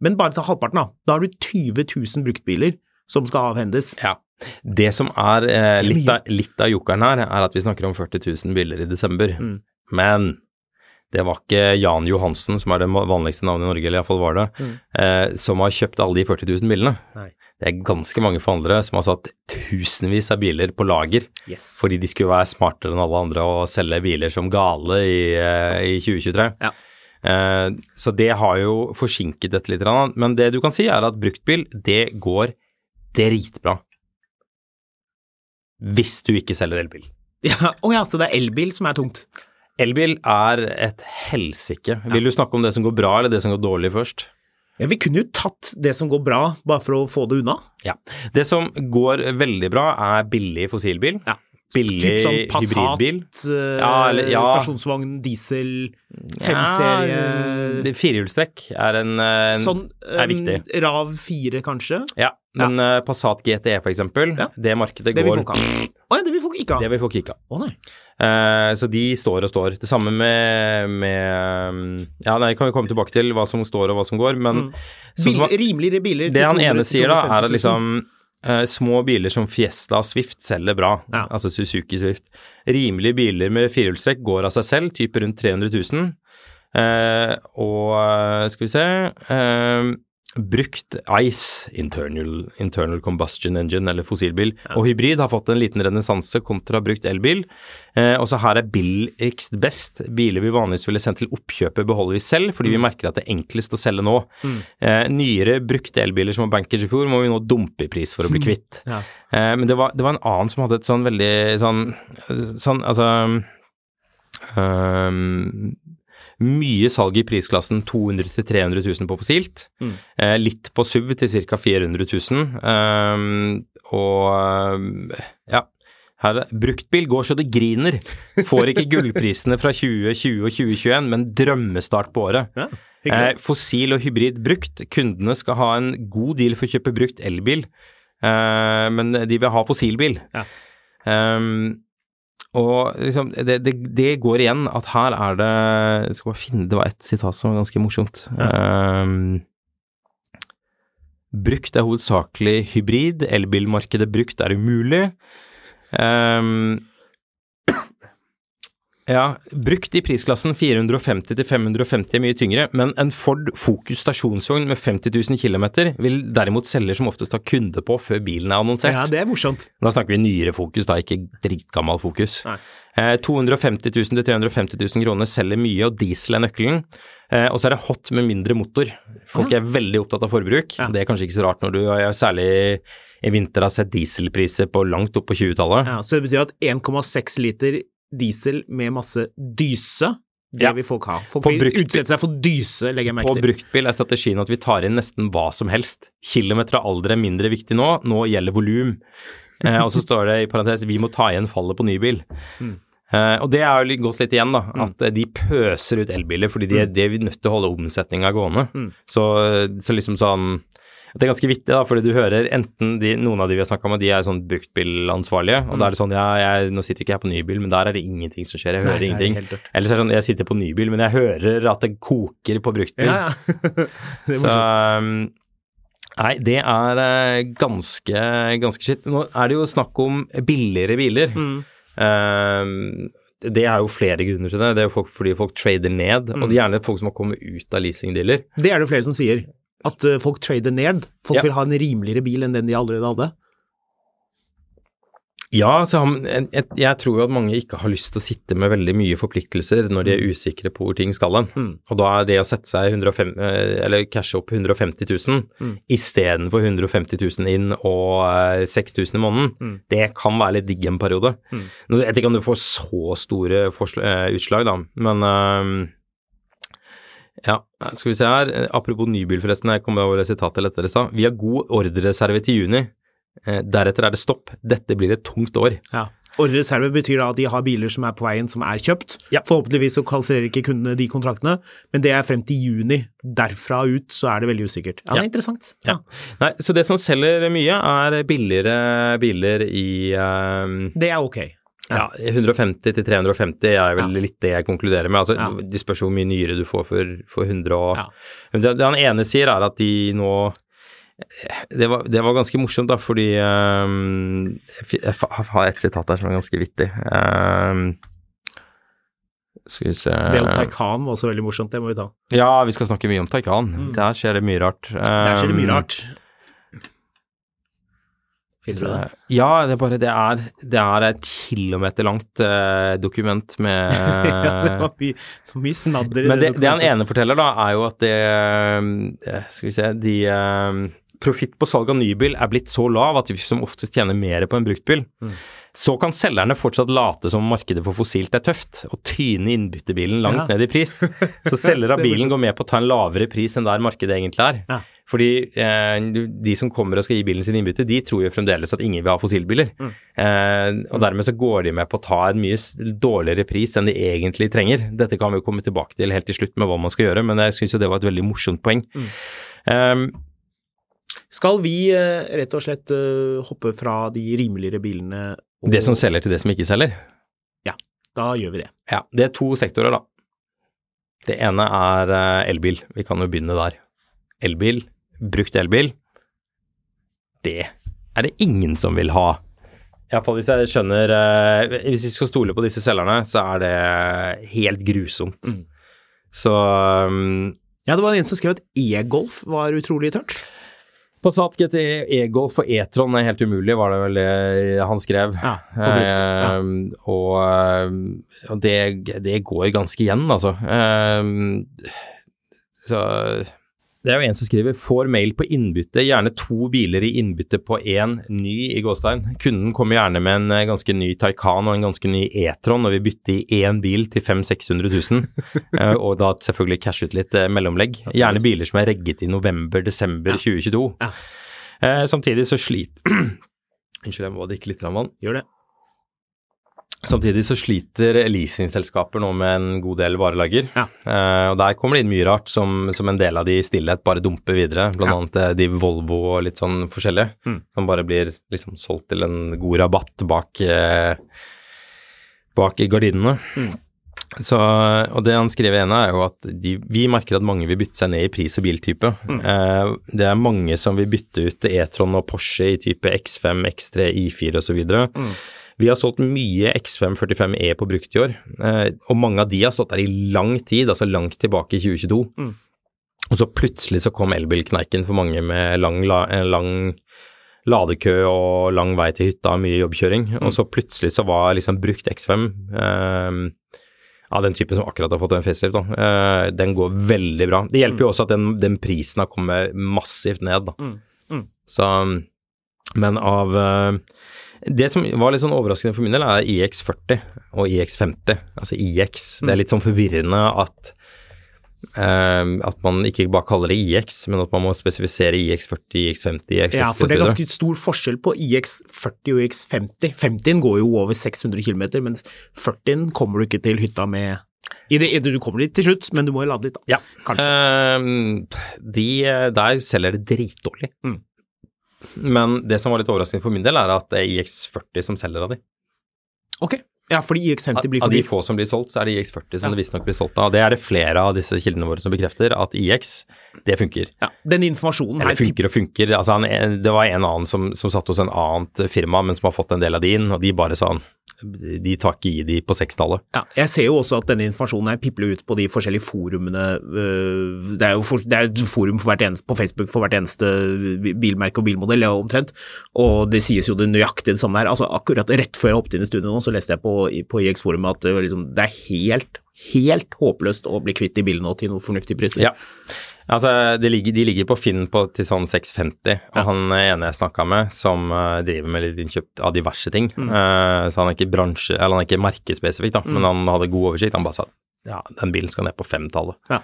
men bare ta halvparten, da. Da har du 20 000 bruktbiler som skal avhendes. Ja. Det som er eh, litt, av, litt av jokeren her, er at vi snakker om 40 000 biler i desember. Mm. Men det var ikke Jan Johansen, som er det vanligste navnet i Norge, eller iallfall var det, Mm. eh, som har kjøpt alle de 40 000 bilene. Nei. Det er ganske mange forhandlere som har satt tusenvis av biler på lager Yes. fordi de skulle være smartere enn alle andre og selge biler som gale i, eh, i 2023. Ja. Eh, så det har jo forsinket dette litt. Men det du kan si, er at bruktbil, det går dritbra. Hvis du ikke selger elbil. Ja, Å ja, så det er elbil som er tungt. Elbil er et helsike. Vil du snakke om det som går bra, eller det som går dårlig først? Ja, vi kunne jo tatt det som går bra, bare for å få det unna. Ja. Det som går veldig bra, er billig fossilbil. Ja. Billig Typ sånn Passat, hybridbil. eh, Ja, eller- ja. stasjonsvogn, diesel, femserie Ja, firehjulstrekk er en, en Sånn er viktig. Sånn Rav 4, kanskje? Ja, men eh, Passat GTE for eksempel, Ja. det markedet Det vil går folk ha. Å ja, det vil folk ikke Det ha. vil folk ikke ha. Å nei. Uh, så de står og står. Det samme med, med um, Ja, nei, kan vi komme tilbake til hva som står og hva som går, men Mm. så, Bil, rimeligere biler. Det han 200 ene sier da, er at liksom uh, små biler som Fiesta og Swift selger bra, Ja. altså Suzuki Swift. Rimelige biler med firehjulstrekk går av seg selv, type rundt 300 000. Eh, og eh, skal vi se eh, Brukt ICE, internal, internal Combustion Engine, eller fossilbil, og hybrid har fått en liten renessanse kontra brukt elbil. Eh, også her er billigst best. Biler vi vanligvis ville sendt til oppkjøpet, beholder vi selv, fordi vi merker at det er enklest å selge nå. Eh, nyere brukte elbiler som var bankers i fjor, må vi nå dumpe i pris for å bli kvitt. Ja. Eh, men det var, det var en annen som hadde et sånn veldig sånn, sånn altså øhm, mye salg i prisklassen 200 til 300 000 på fossilt. Mm. Eh, litt på SUV til ca. 400 000. Um, og ja. Her, er- bruktbil går så det griner. Får ikke gullprisene fra 2020 og 2021, men drømmestart på året. Ja, Eh, fossil og hybrid brukt. Kundene skal ha en god deal for å kjøpe brukt elbil, eh, men de vil ha fossilbil. Ja. Ehm, og liksom, det, det, det går igjen at her er det Jeg skal bare finne Det var et sitat som var ganske morsomt. Um, brukt er hovedsakelig hybrid. Elbilmarkedet brukt er umulig. Um, ja, brukt i prisklassen 450 til 550 er mye tyngre, men en Ford Focus stasjonsvogn med 50 000 km vil derimot selger som oftest ha kunde på før bilen er annonsert. Ja, det er morsomt. Da snakker vi nyere Fokus, da, ikke dritgammal Focus. Eh, 250 000 til 350 000 kroner selger mye, og diesel er nøkkelen. Eh, og så er det hot med mindre motor. Folk er veldig opptatt av forbruk. Ja. Det er kanskje ikke så rart når du er særlig i vinter har sett dieselpriser på langt opp på 20-tallet. Ja, så det betyr at 1,6 liter diesel med masse dyse, det Ja. vil folk ha. Folk vil utsette seg for dyse, legger jeg merke til. På bruktbil er strategien at vi tar inn nesten hva som helst. Kilometer og alder er mindre viktig nå, nå gjelder volum. Eh, og så står det i parentes vi må ta igjen fallet på nybil. Mm. Eh, og det er jo gått litt igjen, da. At eh, de pøser ut elbiler fordi de, de er nødt til å holde omsetninga gående. Mm. Så, så liksom sånn Det er ganske vittig, da, fordi du hører enten de, noen av de vi har snakka med, de er sånn bruktbilansvarlige, og da er det sånn ja, jeg, nå sitter ikke jeg på nybil, men der er det ingenting som skjer, jeg hører er ingenting. Eller så er det sånn jeg sitter på nybil, men jeg hører at det koker på bruktbil. Ja, ja. det Så um, Nei, det er eh, ganske, ganske skitt. Nå er det jo snakk om billigere biler. Mm. Um, det er jo flere grunner til det. Det er jo folk, fordi folk trader ned, Mm. og det er gjerne folk som har kommet ut av leasingdealer. Det er det jo flere som sier. At eh, folk trader ned. Folk Ja. vil ha en rimeligere bil enn den de allerede hadde. Ja, så jeg, jeg, tror jo at mange ikke har lyst til å sitte med veldig mye forpliktelser når de er usikre på hvor ting skal hen. Mm. Og da er det å sette seg 105, eh, eller cashe opp 150 000 Mm. istedenfor 150 000 inn og eh, 6000 i måneden, Mm. det kan være litt digg en periode. Mm. Jeg vet ikke om du får så store eh, utslag, da, men eh, ja, skal vi se her. Apropos nybil, forresten. Jeg kom over sitatet eller dere sa. Vi har god ordrereserve til juni. Eh, Deretter er det stopp. Dette blir et tungt år. Ja. Ordrereserve betyr da at de har biler som er på veien som er kjøpt. Ja. Forhåpentligvis så kansellerer ikke kundene de kontraktene, men det er frem til juni. Derfra ut så er det veldig usikkert. Ja, det er interessant. Ja. Nei, så det som selger mye, er billigere biler i um... Det er ok. Ja, 150 til 350 er vel Ja. litt det jeg konkluderer med. Altså, Ja. Det spørs hvor mye nyere du får for, for 100 og Ja. Det, det han ene sier, er at de nå det var, det var ganske morsomt, da, fordi um, jeg har et sitat der som er ganske vittig. Um, skal vi se Det om Taycan var også veldig morsomt, det må vi ta. Ja, vi skal snakke mye om Taycan. Mm. Der skjer det mye rart. Der skjer det mye Ehm, rart. Finner du det? Ja, det er bare Det er, det er et kilometer langt eh, dokument med ja, det var mye, det mye snadder i Men det, det han ene forteller, da, er jo at det eh, Skal vi se De eh, Profitt på salg av nybil er blitt så lav at vi som oftest tjener mer på en bruktbil. Mm. Så kan selgerne fortsatt late som markedet for fossilt er tøft, og tyne innbyttebilen langt Ja. ned i pris. Så selger av bilen går med på å ta en lavere pris enn der markedet egentlig er. Ja. Fordi eh, de som kommer og skal gi bilen sin innbytte, de tror jo fremdeles at ingen vil ha fossilbiler. Mm. Eh, og dermed så går de med på å ta en mye dårligere pris enn de egentlig trenger. Dette kan vi jo komme tilbake til helt til slutt med hva man skal gjøre, men jeg syns jo det var et veldig morsomt poeng. Mm. Um, Skal vi eh, rett og slett eh, hoppe fra de rimeligere bilene og det som selger til det som ikke selger. Ja, Da gjør vi det. Ja, det er to sektorer, da. Det ene er eh, elbil. Vi kan jo begynne der. Elbil, brukt elbil, det er det ingen som vil ha. Iallfall hvis jeg skjønner eh, Hvis vi skal stole på disse selgerne, så er det helt grusomt. Mm. Så um, Ja, det var en som skrev at e-golf var utrolig tørt. Passat GT, E-Golf og E-tron er helt umulig, var det vel det han skrev. Ja. Ja. Eh, og eh, og det, det går ganske igjen, altså. Eh, så det er jo en som skriver 'får mail på innbytte', gjerne to biler i innbytte på én ny i gåstein. Kunden kommer gjerne med en eh, ganske ny Taycan og en ganske ny E-tron, og vi bytter i én bil til 500 000-600 000. eh, og da selvfølgelig cashe ut litt eh, mellomlegg. Gjerne biler som er regget i november-desember 2022. Ja. Eh, samtidig så sliter Unnskyld, jeg må drikke litt vann. Gjør det. Samtidig så sliter leasingselskaper nå med en god del varelager. Ja. Eh, og der kommer det inn mye rart som, som en del av de i stillhet bare dumper videre. Blant Ja. annet eh, de Volvo og litt sånn forskjellige. Mm. Som bare blir liksom solgt til en god rabatt bak, eh, bak gardinene. Mm. Så, og det han skriver igjen er jo at de, vi merker at mange vil bytte seg ned i pris og biltype. Eh, det er mange som vil bytte ut E-tron og Porsche i type X5, X3, I4 osv. Mm. Vi har solgt mye X5 45E på brukt i år, eh, og mange av de har stått der i lang tid, altså langt tilbake i 2022. Og så plutselig så kom elbilkneiken for mange med lang, la, eh, lang ladekø og lang vei til hytta, mye jobbkjøring. Og så plutselig så var liksom brukt X5 eh, av den typen som akkurat har fått en facelift, da, eh, den går veldig bra. Det hjelper jo også at den, den prisen har kommet massivt ned, da. Mm. Mm. Så Men av eh, Det som var litt sånn overraskende for min del, er IX40 og IX50. Altså IX. Det er litt sånn forvirrende at eh, at man ikke bare kaller det IX, men at man må spesifisere IX40, IX50, IX60 Ja, for det er ganske stor forskjell på IX40 og IX50. 50-en går jo over 600 km, mens 40-en kommer du ikke til hytta med i det, Du kommer dit til slutt, men du må jo lade litt, da. Ja. Kanskje. Uh, de, der selger det dritdårlig. Mm. Men det som var litt overraskende for min del, er at det er IX40 som selger av de. Ok. Ja, fordi IX50 blir Av for de dyr. få som blir solgt, så er det IX40 som Ja. det visstnok blir solgt av. Og det er det flere av disse kildene våre som bekrefter, at IX, det funker. Ja, den informasjonen her Eller funker og funker. Altså, han, det var en annen som, som satt hos en annet firma, men som har fått en del av de inn, og de bare sa de tar ikke i de på sekstallet. Ja, jeg ser jo også at denne informasjonen her pipler ut på de forskjellige forumene. øh, Det er jo for, det er et forum eneste, på Facebook for hvert eneste bilmerke og bilmodell, ja, omtrent. Og det sies jo det nøyaktig det samme her. Altså, akkurat rett før jeg hoppet inn i studio nå, så leste jeg på, på IX-forumet at det, liksom, det er helt, helt håpløst å bli kvitt de bilene nå til noen fornuftige priser. Ja. Altså, de ligger, de ligger på Finn på, til sånn 650, og Ja. han ene jeg snakka med, som uh, driver med litt innkjøp av diverse ting, eh, så han er ikke bransje, eller han er ikke merkespesifikk, da, men han hadde god oversikt. Han bare sa ja, den bilen skal ned på femtallet. Ja.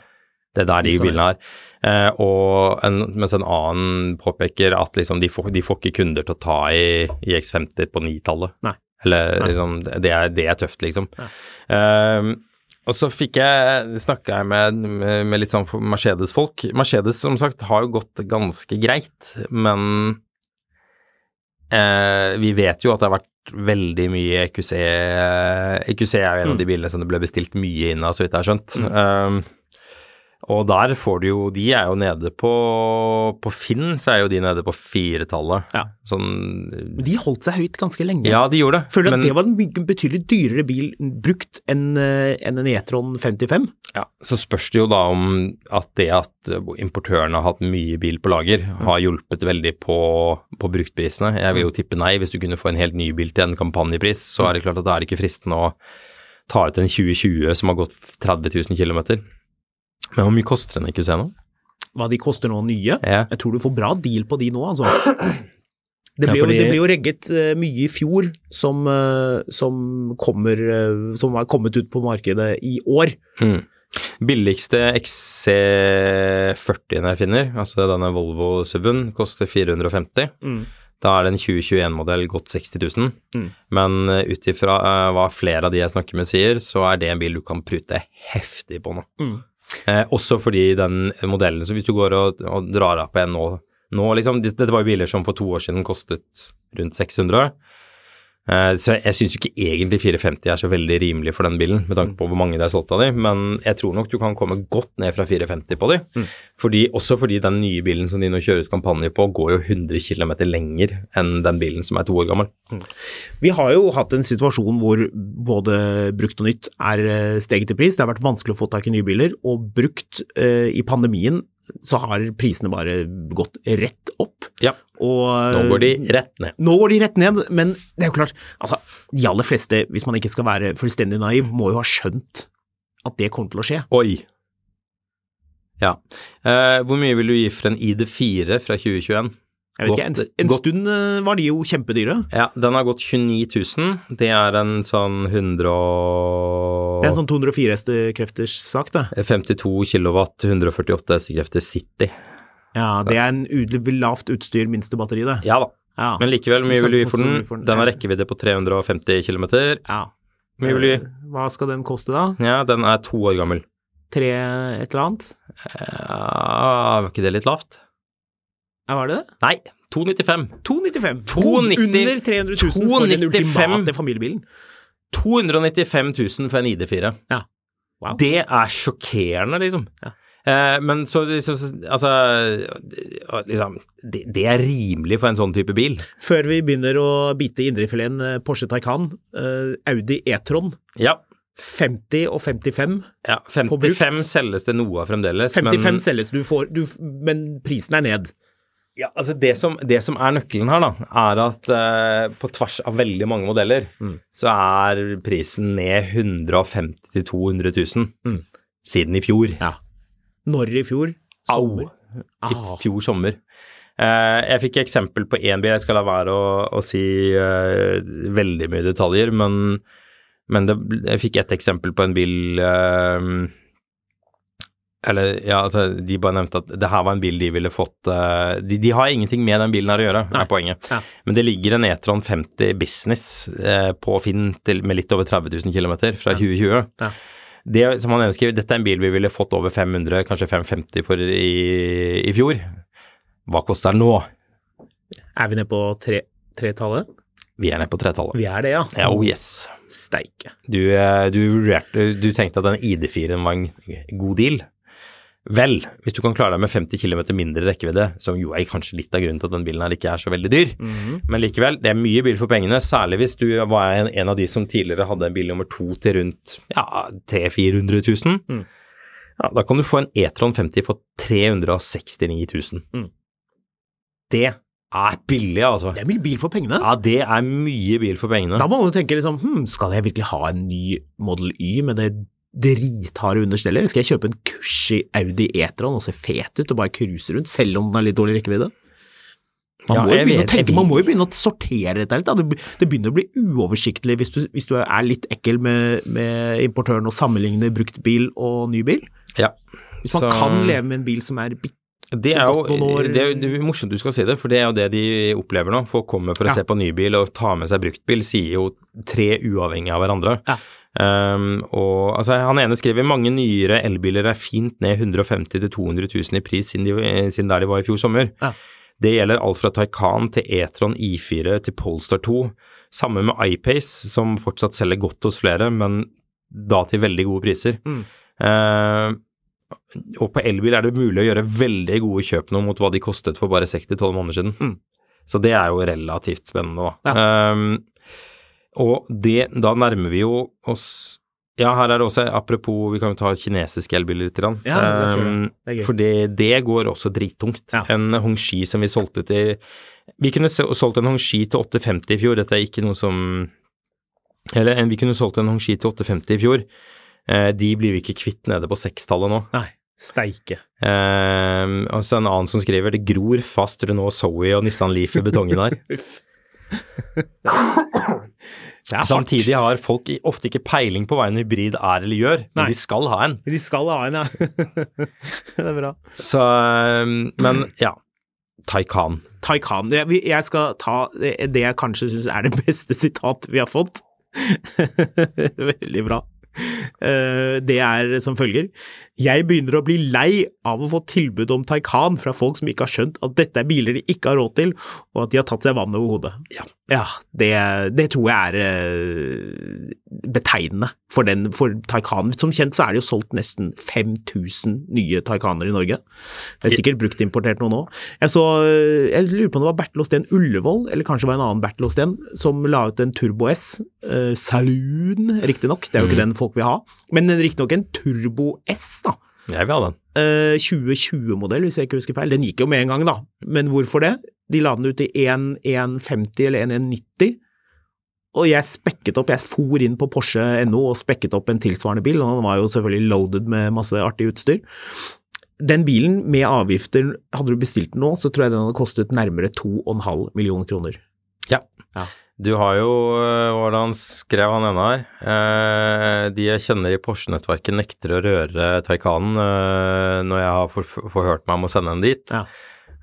Det er der de bilene er. Uh, og en, mens en annen påpeker at liksom de får, de får ikke kunder til å ta i, i X50 på nitallet. Eller Nei. liksom, det er, det er tøft, liksom. Eh, og så fikk jeg, snakka jeg med, med, litt sånn Mercedes-folk. Mercedes som sagt har jo gått ganske greit, men eh, vi vet jo at det har vært veldig mye EQC EQC er jo en Mm. av de bilene som det ble bestilt mye inn av, så vidt jeg har skjønt. Um, og der får du jo De er jo nede på På Finn så er jo de nede på firetallet. Ja. Sånn de holdt seg høyt ganske lenge. Ja, de gjorde det. Føler at men- det var en betydelig dyrere bil brukt enn en, en E-tron 55. Ja, Så spørs det jo da om at det at importørene har hatt mye bil på lager, har hjulpet veldig på, på bruktprisene. Jeg vil jo tippe nei. Hvis du kunne få en helt ny bil til en kampanjepris, så er det klart at da er det ikke fristende å ta ut en 2020 som har gått 30 000 km. Men hvor mye koster en EQC nå? Hva de koster nå nye. Ja. Jeg tror du får bra deal på de nå, altså. Det Ja, fordi- jo, det ble jo regget eh, mye i fjor som, eh, som, kommer, eh, som har kommet ut på markedet i år. Mm. Billigste XC40-en jeg finner, altså denne Volvo SUV-en, koster 450. Da er det en 2021-modell gått 60 000. Mm. Men ut ifra uh, hva flere av de jeg snakker med sier, så er det en bil du kan prute heftig på nå. Mm. Eh, også fordi den modellen, så hvis du går og, og drar opp en nå, nå liksom, Dette var jo biler som for to år siden kostet rundt 600. Eh, så jeg syns ikke egentlig 450 er så veldig rimelig for den bilen, med tanke på hvor mange det er solgt av de, men jeg tror nok du kan komme godt ned fra 450 på de. Fordi, også fordi den nye bilen som de nå kjører ut kampanje på, går jo 100 km lenger enn den bilen som er to år gammel. Vi har jo hatt en situasjon hvor både brukt og nytt er eh, steget i pris. Det har vært vanskelig å få tak i nye biler, og brukt eh, i pandemien så har prisene bare gått rett opp. Ja, Og, nå går de rett ned. Nå går de rett ned, men det er jo klart, altså, de aller fleste, hvis man ikke skal være fullstendig naiv, må jo ha skjønt at det kommer til å skje. Oi. Ja. Eh, hvor mye vil du gi for en ID4 fra 2021? Jeg vet ikke, En, en godt- stund eh, var de jo kjempedyre. Ja, den har gått 29 000. Det er en sånn 100 og Det er en sånn 204 hestekrefters sak, det. 52 kilowatt, 148 hestekrefter City. Ja, det er en lavt utstyr, minste batteri, det. Ja da, Ja. men likevel, mye vil du gi for den? den. Har rekkevidde på 350 km. ja. Mye vil du gi? Eh, Hva skal den koste, da? Ja, den er to år gammel. Tre et eller annet? Ja, var ikke det litt lavt? Ja, var det det? Nei, 295. 295. 290. Under 300 000 for den ultimate familiebilen. 295 000 for en ID4. Ja. Wow. Det er sjokkerende, liksom. Ja. Eh, men så liksom, altså liksom, det, det er rimelig for en sånn type bil. Før vi begynner å bite i indrefileten eh, Porsche Taycan, eh, Audi E-tron, Ja. 50 og 55. ja På brukt. 55 selges det noe av fremdeles. 55 men, selges, du får, du, men prisen er ned. Ja, altså det, som, det som er nøkkelen her, da, er at eh, på tvers av veldig mange modeller, Mm. så er prisen ned 150 000-200 000 Mm. siden i fjor. Ja. Når i fjor? Au! Sommer. I Ah. fjor sommer. Eh, jeg fikk eksempel på én bil, jeg skal la være å, å si eh, veldig mye detaljer, men, men det, jeg fikk ett eksempel på en bil eh, Eller, ja, altså, de bare nevnte at det her var en bil de ville fått uh, de, de har ingenting med den bilen her å gjøre, Nei. er poenget. Ja. Men det ligger en E-tron 50 Business uh, på Finn til, med litt over 30 000 km fra 2020. Ja. Det som han ønsker, skriver, dette er en bil vi ville fått over 500, kanskje 550 for i, i fjor. Hva koster den nå? Er vi nede på tre- tretallet? Vi er nede på tretallet. Vi er det, ja. Ja, oh yes. Steike. Du, eh, du, du tenkte at den ID4-en var en god deal. Vel, hvis du kan klare deg med 50 km mindre rekkevidde, som jo er kanskje litt av grunnen til at den bilen her ikke er så veldig dyr, Mhm. men likevel, det er mye bil for pengene, særlig hvis du var en, en av de som tidligere hadde en bil nummer to til rundt ja, 300 000-400 000. Mm. Ja, da kan du få en E-tron 50 for 369 000. Mm. Det er billig, altså. Det er mye bil for pengene. Ja, det er mye bil for pengene. Da må man jo tenke liksom, hm, skal jeg virkelig ha en ny Model Y med det dritharde understellet, skal jeg kjøpe en kurs i Audi E-tron og se fet ut og bare cruise rundt, selv om den har litt dårlig rekkevidde? Man, Ja, må jo begynne vet- å tenke, man må jo begynne å sortere dette litt. Det, det begynner å bli uoversiktlig hvis du, hvis du er litt ekkel med, med importøren og sammenligner bruktbil og ny bil. Ja. Hvis man Så- kan leve med en bil som er bitte Det er, jo, det er jo morsomt du skal si det, for det er jo det de opplever nå. Folk kommer for å Ja. se på nybil og ta med seg bruktbil, sier jo tre uavhengig av hverandre. Ja. Um, og altså, Han ene skriver mange nyere elbiler er fint ned 150 000-200 000 i pris siden, de, siden der de var i fjor sommer. Ja. Det gjelder alt fra Taycan til E-tron I4 til Polestar 2. Samme med iPace, som fortsatt selger godt hos flere, men da til veldig gode priser. Mm. Uh, og på elbil er det mulig å gjøre veldig gode kjøp nå mot hva de kostet for bare 6-12 måneder siden. Mm. Så det er jo relativt spennende, da. Ehm, og det, da nærmer vi jo oss Ja, her er det også, apropos, vi kan jo ta kinesiske elbiler litt. Ja, det. um, Det for det, det går også drittungt. Ja. En Hongxi som vi solgte til Vi kunne solgt en Hongxi til 850 i fjor, dette er ikke noe som Eller en- vi kunne solgt en Hongxi til 850 i fjor. Uh, de blir vi ikke kvitt nede på sekstallet nå. Nei, steike. Um, og så en annen som skriver det gror fast Renault Zoe og Nissan Leaf i betongen her. Samtidig har folk ofte ikke peiling på hva en hybrid er eller gjør, men Nei. de skal ha en. De skal ha en, ja. det er bra. Så, eh, men ja. Taycan. Taycan. Jeg, skal ta det det jeg kanskje syns er det beste sitat vi har fått. Veldig bra. Eh, Det er som følger. Jeg begynner å bli lei av å få tilbud om Taycan fra folk som ikke har skjønt at dette er biler de ikke har råd til, og at de har tatt seg vann over hodet. Ja. det, det tror jeg er eh, betegnende for den, for Taycan. Som kjent så er det jo solgt nesten 5000 nye Taycaner i Norge. Det er sikkert bruktimportert noen òg. Jeg så, jeg lurer på om det var Bertil Osten Ullevål, eller kanskje det var en annen Bertil Osten, som la ut en Turbo S. Uh, Saloon, riktignok. Det er jo ikke den folk vil ha. Men riktignok en Turbo S, da. Jeg vil ha den. Eh, 2020-modell, hvis jeg ikke husker feil. Den gikk jo med en gang, da. Men hvorfor det? De la den ut i 1,150 eller 1,190. Og jeg spekket opp, jeg for inn på Porsche.no og spekket opp en tilsvarende bil, og den var jo selvfølgelig loaded med masse artig utstyr. Den bilen med avgifter, hadde du bestilt den nå, så tror jeg den hadde kostet nærmere 2,5 millioner kroner. Ja. Ja. Du har jo øh, Hvordan skrev han ene her? Eh, de jeg kjenner i Porsche-nettverket nekter å røre Taycanen eh, når jeg har forhørt meg om å sende den dit. Ja.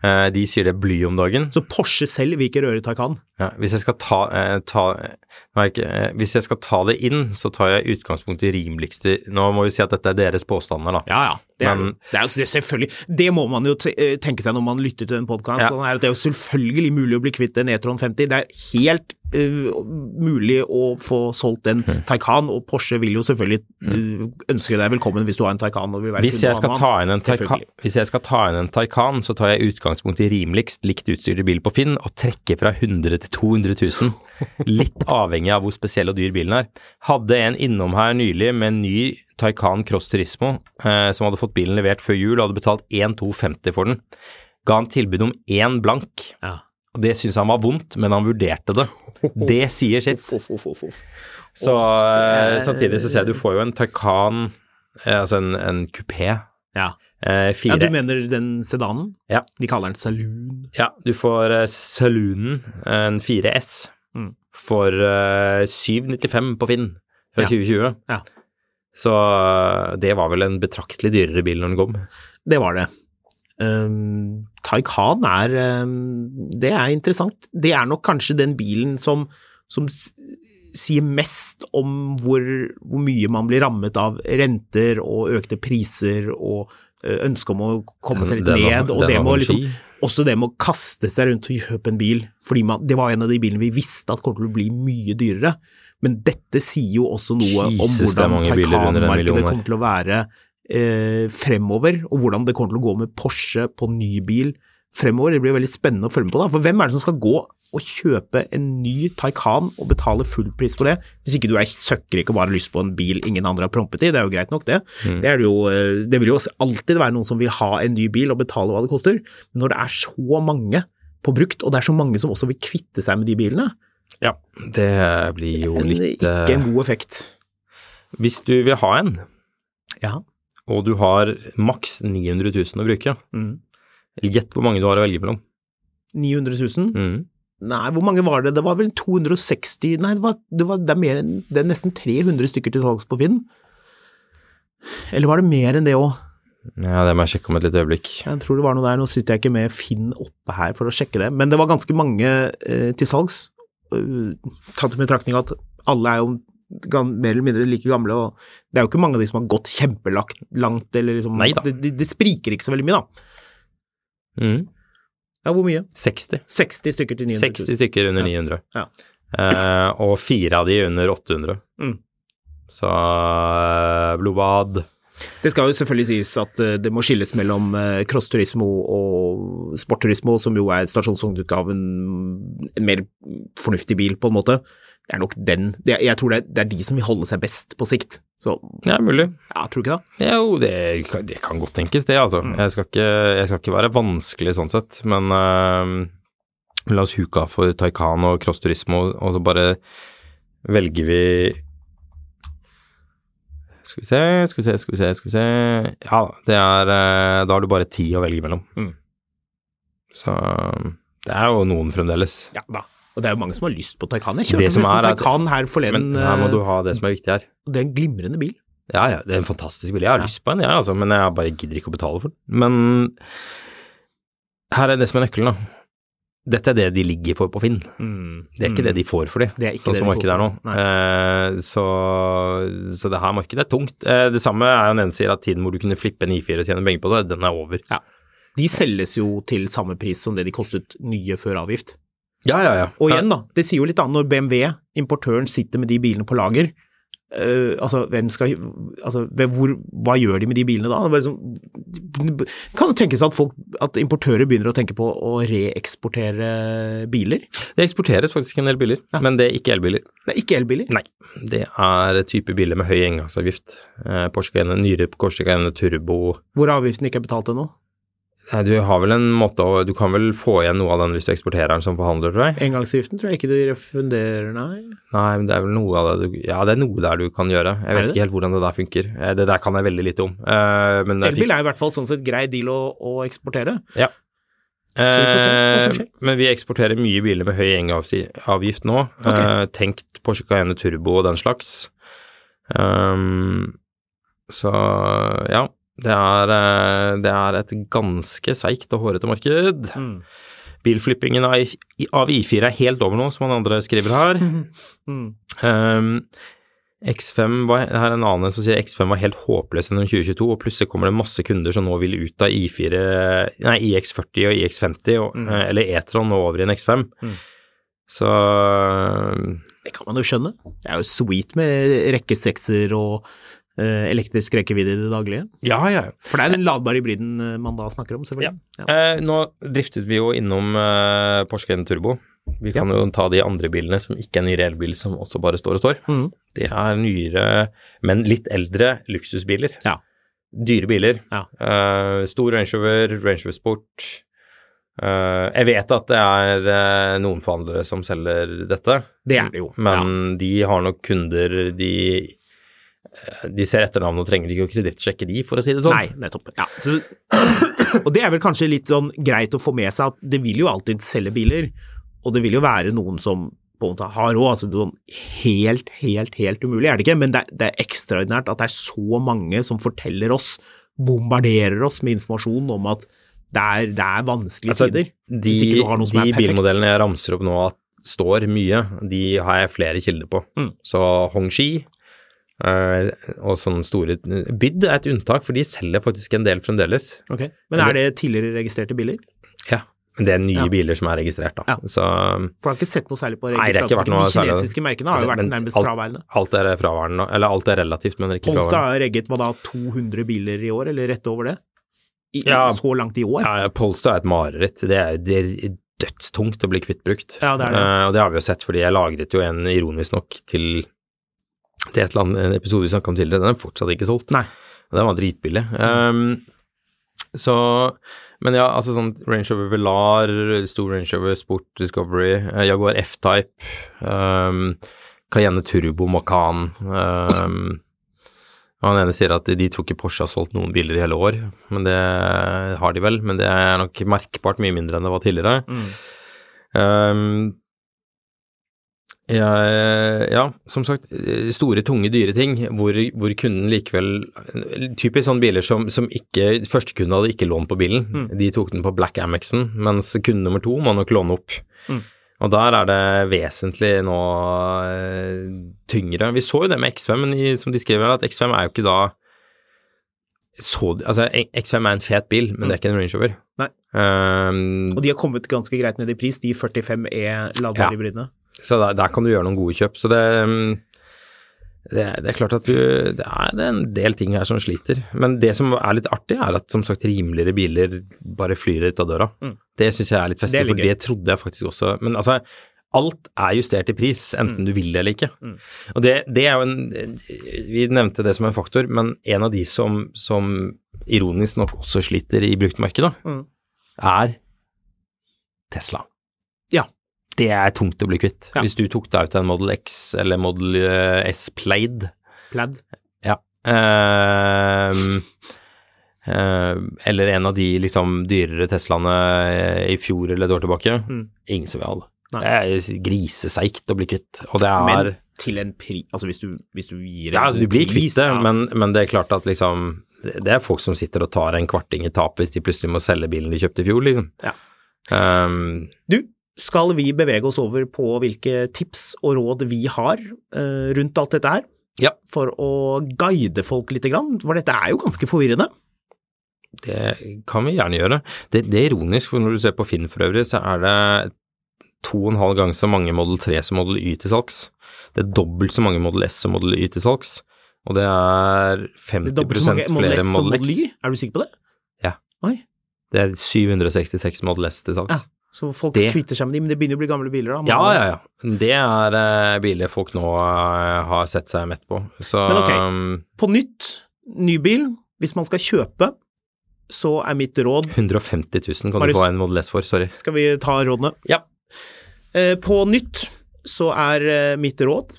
Eh, de sier det er bly om dagen. Så Porsche selv vil ikke røre Taycan. Ja, hvis, jeg ta, eh, ta nei, ikke, eh, hvis jeg skal ta det inn, så tar jeg utgangspunkt i rimeligste Nå må vi si at dette er deres påstander, da. Ja, ja. Det er, Men- det er jo selvfølgelig Det må man jo eh, tenke seg når man lytter til en podkast. Ja. Det er jo selvfølgelig mulig å bli kvitt en E-tron 50. Det er helt uh, mulig å få solgt en Mm. Taycan, og Porsche vil jo selvfølgelig uh, ønske deg velkommen hvis du har en Taycan og vil være Hvis jeg, skal ta inn en Taycan, hvis jeg skal ta inn en Taycan, så tar jeg utgangspunkt i rimeligst likt utstyrte bil på Finn og trekker fra 100 til 200 000. Litt avhengig av hvor spesiell og dyr bilen er. Hadde en innom her nylig med en ny Taycan Cross Turismo eh, som hadde fått bilen levert før jul og hadde betalt 1250 for den. Ga han tilbud om én blank. Ja. Det syntes han var vondt, men han vurderte det. Det sier sitt. Så eh, samtidig så ser jeg du får jo en Taycan, eh, altså en, en kupé. Ja. Eh, ja, du mener den sedanen? Ja. De kaller den saloon. Ja, du får uh, Saloonen, en 4S, Mm. for eh, 795 på Finn fra Ja. 2020. Ja. Så eh, det var vel en betraktelig dyrere bil når den kom. Det var det. Um, Taycan er um, Det er interessant. Det er nok kanskje den bilen som, som sier mest om hvor, hvor mye man blir rammet av renter og økte priser og uh, ønske om å komme seg litt ned. Og den det må liksom, også det med å kaste seg rundt og kjøpe en bil. fordi man, Det var en av de bilene vi visste at kom til å bli mye dyrere. Men dette sier jo også noe Jesus, om hvordan Taycan-markedet kommer til å være eh, fremover, og hvordan det kommer til å gå med Porsche på ny bil fremover. Det blir veldig spennende å følge med på. da, For hvem er det som skal gå og kjøpe en ny Taycan og betale full pris for det, hvis ikke du er søkkrik og bare har lyst på en bil ingen andre har prompet i? Det er jo greit nok, det. Mm. Det, er jo, eh, det vil jo alltid være noen som vil ha en ny bil og betale hva det koster. Men når det er så mange på brukt, og det er så mange som også vil kvitte seg med de bilene, Ja, det blir jo en, litt ikke eh, en god effekt. Hvis du vil ha en, Ja. og du har maks 900 000 å bruke, Mm. gjett hvor mange du har å velge mellom. 900 000? Mm. Nei, hvor mange var det? Det var vel 260 Nei, det, var, det, var, det, er, mer det er nesten 300 stykker til salgs på Finn. Eller var det mer enn det òg? Ja, det må jeg sjekke om et lite øyeblikk. Jeg tror det var noe der. Nå sitter jeg ikke med Finn oppe her for å sjekke det, men det var ganske mange eh, til salgs. Uh, tatt i betraktning at alle er jo mer eller mindre like gamle, og det er jo ikke mange av de som har gått kjempelangt, eller liksom Neida. det, det, det spriker ikke så veldig mye, da. Mm. Ja, hvor mye? 60. 60 stykker til 900 000. 60 stykker under 900. Ja. Eh, og fire av de under 800. Mm. Så eh, blodbad Det skal jo selvfølgelig sies at eh, det må skilles mellom eh, crossturismo og sportturismo, som jo er stasjonsvognutgaven, en mer fornuftig bil, på en måte. Det er nok den Jeg tror det er, det er de som vil holde seg best på sikt. Så Ja, mulig. ja, tror du ikke det? Jo, det, det kan godt tenkes, det, altså. Mm. Jeg, skal ikke, jeg skal ikke være vanskelig sånn sett, men uh, la oss huke av for Taycan og Cross og, og så bare velger vi Skal vi se, skal vi se, skal vi se, skal vi se Ja, det er eh, Da har du bare ti å velge mellom. Mm. Så det er jo noen fremdeles. Ja da. Og det er jo mange som har lyst på Taycan. Jeg kjørte nesten Taycan her forleden. Men her må eh, du ha det som er viktig her. Og Det er en glimrende bil. Ja, ja, det er en fantastisk bil. Jeg har Ja. lyst på en, jeg, altså, men jeg bare gidder ikke å betale for den. Men her er det som er nøkkelen, da. Dette er det de ligger for på Finn. Det er ikke det de får for de, Det er sånn det som de markedet er nå. Eh, så, så det her markedet er tungt. Eh, det samme er jo en sier at tiden hvor du kunne flippe en I4 og tjene penger på det, den er over. De selges jo til samme pris som det de kostet nye før avgift. Ja, ja, ja. Og igjen, da, det sier jo litt annet når BMW, importøren, sitter med de bilene på lager. Eh, altså, hvem skal Altså, hvor, hva gjør de med de bilene da? Det sånn- kan det tenkes at folk, at importører begynner å tenke på å reeksportere biler? Det eksporteres faktisk en del biler, Ja. men det er ikke elbiler. Det er ikke elbiler. Nei, det er type biler med høy engangsavgift. Eh, Porsche Cayenne, nyere Porsche Cayenne Turbo. Hvor avgiften ikke er betalt ennå. Nei, du har vel en måte å Du kan vel få igjen noe av den hvis du eksporterer den som forhandler, tror jeg? Engangsgiften tror jeg ikke de refunderer, nei. Nei, men det er vel noe av det du Ja, det er noe der du kan gjøre. Jeg vet ikke helt hvordan det der funker. Eh, Det der kan jeg veldig lite om. Eh, Men er Elbil er i hvert fall sånn sett grei deal å, å eksportere. Ja. Vi Eh. Men vi eksporterer mye biler med høy engangsavgift nå. Ok. Eh, tenkt Porsche Cayenne Turbo og den slags. Um, så ja, det er, eh, det er et ganske seigt og hårete marked. Mm. Bilflippingen av, I- av I4 er helt over nå, som han andre skriver her. Mm. Um, X5 var, her er en annen som sier X5 var helt håpløs gjennom 2022, og plutselig kommer det masse kunder som nå vil ut av I4, nei, IX40 og IX50, og, Mm. eh, eller E-tron og over i en X5. Mm. Så Det kan man jo skjønne. Det er jo sweet med rekke sekser og elektrisk rekkevidde i det daglige. ja, ja. For det er den ladbare hybriden eh, man da snakker om, selvfølgelig. Ja. Eh, nå driftet vi jo innom eh, Porsche Cayenne Turbo. Vi kan jo ta de andre bilene som ikke er ny elbil, som også bare står og står. Mm. Det er nyere, men litt eldre luksusbiler. Ja. Dyre biler. Ja. Eh, stor Range Rover, Range Rover Sport. Uh, jeg vet at det er uh, noen forhandlere som selger dette, Det er det jo. men de har nok kunder de eh, de ser etternavn og trenger ikke å kredittsjekke de, for å si det sånn. Nei, nettopp. Ja, så, og det er vel kanskje litt sånn greit å få med seg at det vil jo alltid selge biler, og det vil jo være noen som på en måte har råd. Altså, sånn helt, helt, helt umulig er det ikke, men det, det er ekstraordinært at det er så mange som forteller oss, bombarderer oss med informasjon om at det er, det er vanskelige Altså, tider. De, de bilmodellene jeg ramser opp nå at står mye, de har jeg flere kilder på. Mm. Så Hongxi og sånne store Bydd er et unntak, for de selger faktisk en del fremdeles. Ok. Men er det tidligere registrerte biler? Ja, det er nye Ja. biler som er registrert, da. Ja. Så um, For du har ikke sett noe særlig på noe De kinesiske merkene har jo Altså, vært nærmest alt- fraværende. alt er fraværende, eller alt er relativt, men ikke Polestar fraværende. har regget hva da, 200 biler i år, eller rett over det? I, Ja. Så langt i år? Ja, Polestar er et mareritt. Det er, det er dødstungt å bli kvitt brukt. Ja, det er det. Uh, og det har vi jo sett, fordi jeg lagret jo en ironisk nok til, til et eller annet, en episode vi snakka om tidligere. Den er fortsatt ikke solgt. Nei. Den var dritbillig. Um, så Men ja, altså sånn Range Rover Velar, stor Range Rover Sport Discovery, eh, Jaguar F-Type, um, Cayenne Turbo Macan um, Han ene sier at de tror ikke Porsche har solgt noen biler i hele år, men det har de vel. Men det er nok merkbart mye mindre enn det var tidligere. Mm. Um, ja, ja, som sagt, store, tunge, dyre ting, hvor, hvor kunden likevel Typisk sånne biler som, som ikke Førstekunden hadde ikke lånt på bilen, Mm. de tok den på Black Amexen, mens kunde nummer to må nok låne opp. Mm. Og der er det vesentlig nå eh, tyngre. Vi så jo det med X5, men i, som de skriver at X5 er jo ikke da så, altså, X5 er en fet bil, men det er ikke en Range Rover. Um, Og de har kommet ganske greit ned i pris, de 45 E ladbare Ja. hybridene. Så der, der kan du gjøre noen gode kjøp. Så det, mm, det, det er klart at du, det er en del ting her som sliter. Men det som er litt artig, er at som sagt rimeligere biler bare flyr ut av døra. Mm. Det syns jeg er litt festlig, for det trodde jeg faktisk også. Men altså, alt er justert i pris, enten du vil det eller ikke. Mm. Og det, det er jo en Vi nevnte det som en faktor, men en av de som, som ironisk nok også sliter i bruktmarkedet, Mm. er Tesla. Ja. Det er tungt å bli kvitt. Ja. Hvis du tok deg ut en Model X eller Model eh, S Plaid, Plaid. Ehm, ehm, eller en av de liksom dyrere Teslaene eh, i fjor eller et år tilbake. Mm. Ingen som vil ha det. Det er griseseigt å bli kvitt. Og det er Men til en pri... Altså hvis du, hvis du gir en ja, altså, du blir pris, kvitt det, ja. men, men det er klart at liksom Det er folk som sitter og tar en kvarting i tap hvis de plutselig må selge bilen de kjøpte i fjor, liksom. Ja. Um, Du, skal vi bevege oss over på hvilke tips og råd vi har eh, rundt alt dette her? Ja. For å guide folk lite grann, for dette er jo ganske forvirrende. Det kan vi gjerne gjøre. Det, det er ironisk, for når du ser på Finn for øvrig, så er det to og en halv gang så mange Model 3 som Model Y til salgs. Det er dobbelt så mange Model S som Model Y til salgs. Og det er 50 Det er mange Model flere S og Model Model X. Y. Er du sikker på det? Ja. Oi. Det er 766 Model S til salgs. Ja. Så folk Det- kvitter seg med de, men det begynner å bli gamle biler da. Man Ja, ja, ja. Det er uh, biler folk nå uh, har sett seg mett på. Så Men ok. um, På nytt, ny bil, hvis man skal kjøpe, så er mitt råd 150 000 kan Marius. du få en Model S for, sorry. Skal vi ta rådene? Ja. Uh, På nytt så er mitt råd,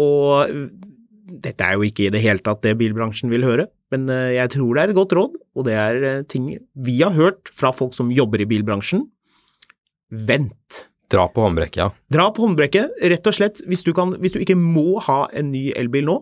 og dette er jo ikke i det hele tatt det bilbransjen vil høre, men jeg tror det er et godt råd, og det er ting vi har hørt fra folk som jobber i bilbransjen. Vent Dra på håndbrekket, ja. Dra på håndbrekket, rett og slett. Hvis du, kan, hvis du ikke må ha en ny elbil nå,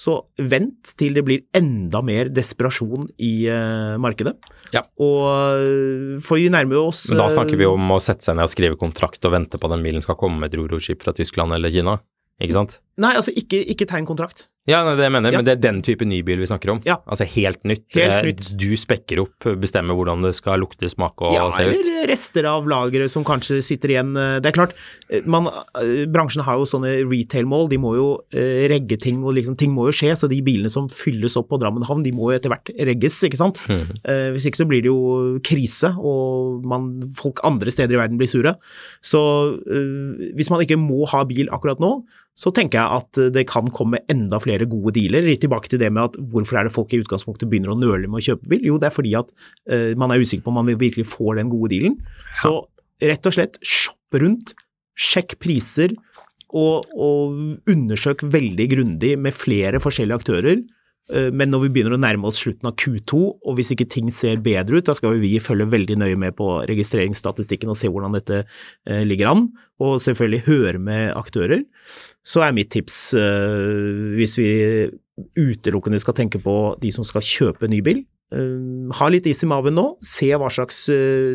så vent til det blir enda mer desperasjon i uh, markedet. Ja. Og uh, for vi nærmer oss Men da snakker vi om å sette seg ned og skrive kontrakt og vente på at den bilen skal komme med et roroskip fra Tyskland eller Kina, ikke sant? Nei, altså ikke, ikke tegn kontrakt. Ja, det er det jeg mener, Ja. men det er den type ny bil vi snakker om. Ja. Altså helt nytt. Helt Eh, nytt. Du spekker opp, bestemmer hvordan det skal lukte, smake og ja, se ut. eller rester av lageret som kanskje sitter igjen. Det er klart, eh, man, eh, bransjen har jo sånne retail-mål, de må jo eh, regge ting, og liksom, ting må jo skje, så de bilene som fylles opp på Drammen havn, de må jo etter hvert regges, ikke sant. Mm. Eh, hvis ikke så blir det jo krise, og man, folk andre steder i verden blir sure. Så eh, hvis man ikke må ha bil akkurat nå, så tenker jeg at det kan komme enda flere gode dealer. Tilbake til det med at hvorfor er det folk i utgangspunktet begynner å nøle med å kjøpe bil? Jo, det er fordi at uh, man er usikker på om man virkelig får den gode dealen. Så rett og slett shopp rundt, sjekk priser, og, og undersøk veldig grundig med flere forskjellige aktører. Eh, Men når vi begynner å nærme oss slutten av Q2, og hvis ikke ting ser bedre ut, da skal vi følge veldig nøye med på registreringsstatistikken og se hvordan dette eh, ligger an, og selvfølgelig høre med aktører. Så er mitt tips, eh, hvis vi utelukkende skal tenke på de som skal kjøpe ny bil, ha litt is i maven nå, se hva slags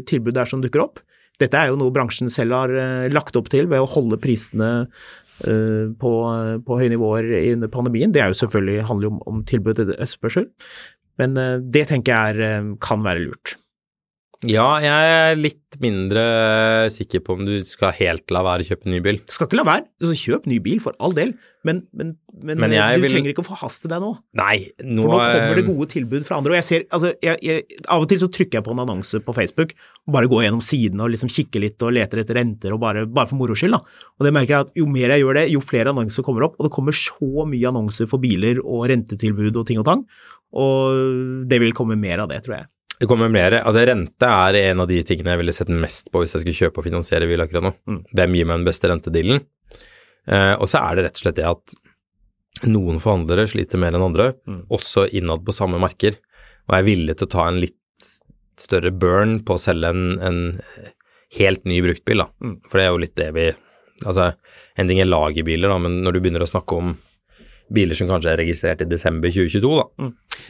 tilbud det er som dukker opp. Dette er jo noe bransjen selv har lagt opp til ved å holde prisene på, på høye nivåer under pandemien. Det er jo selvfølgelig handler jo om, om tilbud til etterspørsel, men eh, det tenker jeg er, eh, kan være lurt. Ja, jeg er litt mindre sikker på om du skal helt la være å kjøpe ny bil. Skal ikke la være, altså, kjøp ny bil for all del, men, men, men, Men eh, du vil- trenger ikke å forhaste deg nå. Nei, nå, For nå kommer det gode tilbud fra andre. Og jeg ser, altså, jeg, jeg, Av og til så trykker jeg på en annonse på Facebook og bare går gjennom sidene og liksom kikker litt og leter etter renter, og bare, bare for moro skyld. da. Og det merker jeg at Jo mer jeg gjør det, jo flere annonser kommer opp, og det kommer så mye annonser for biler og rentetilbud og ting og tang. Og det vil komme mer av det, tror jeg. Det kommer mer. Altså, rente er en av de tingene jeg ville sett mest på hvis jeg skulle kjøpe og finansiere bil akkurat nå. Mm. Hvem gir meg den beste rentedealen? Eh, og så er det rett og slett det at noen forhandlere sliter mer enn andre, Mm. også innad på samme marker, og jeg er villig til å ta en litt større burn på å selge en, en helt ny bruktbil, da. Mm. For det er jo litt det vi Altså, en ting er lagerbiler, da, men når du begynner å snakke om biler som kanskje er registrert i desember 2022, da.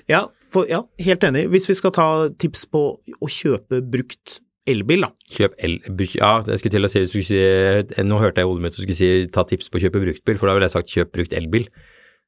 Ja, for, ja, helt enig. Hvis vi skal ta tips på å kjøpe brukt elbil, da. Kjøp el... Ja, jeg skulle til å si, du skulle si Nå hørte jeg i hodet mitt du skulle si ta tips på å kjøpe bruktbil, for da ville jeg sagt kjøp brukt elbil.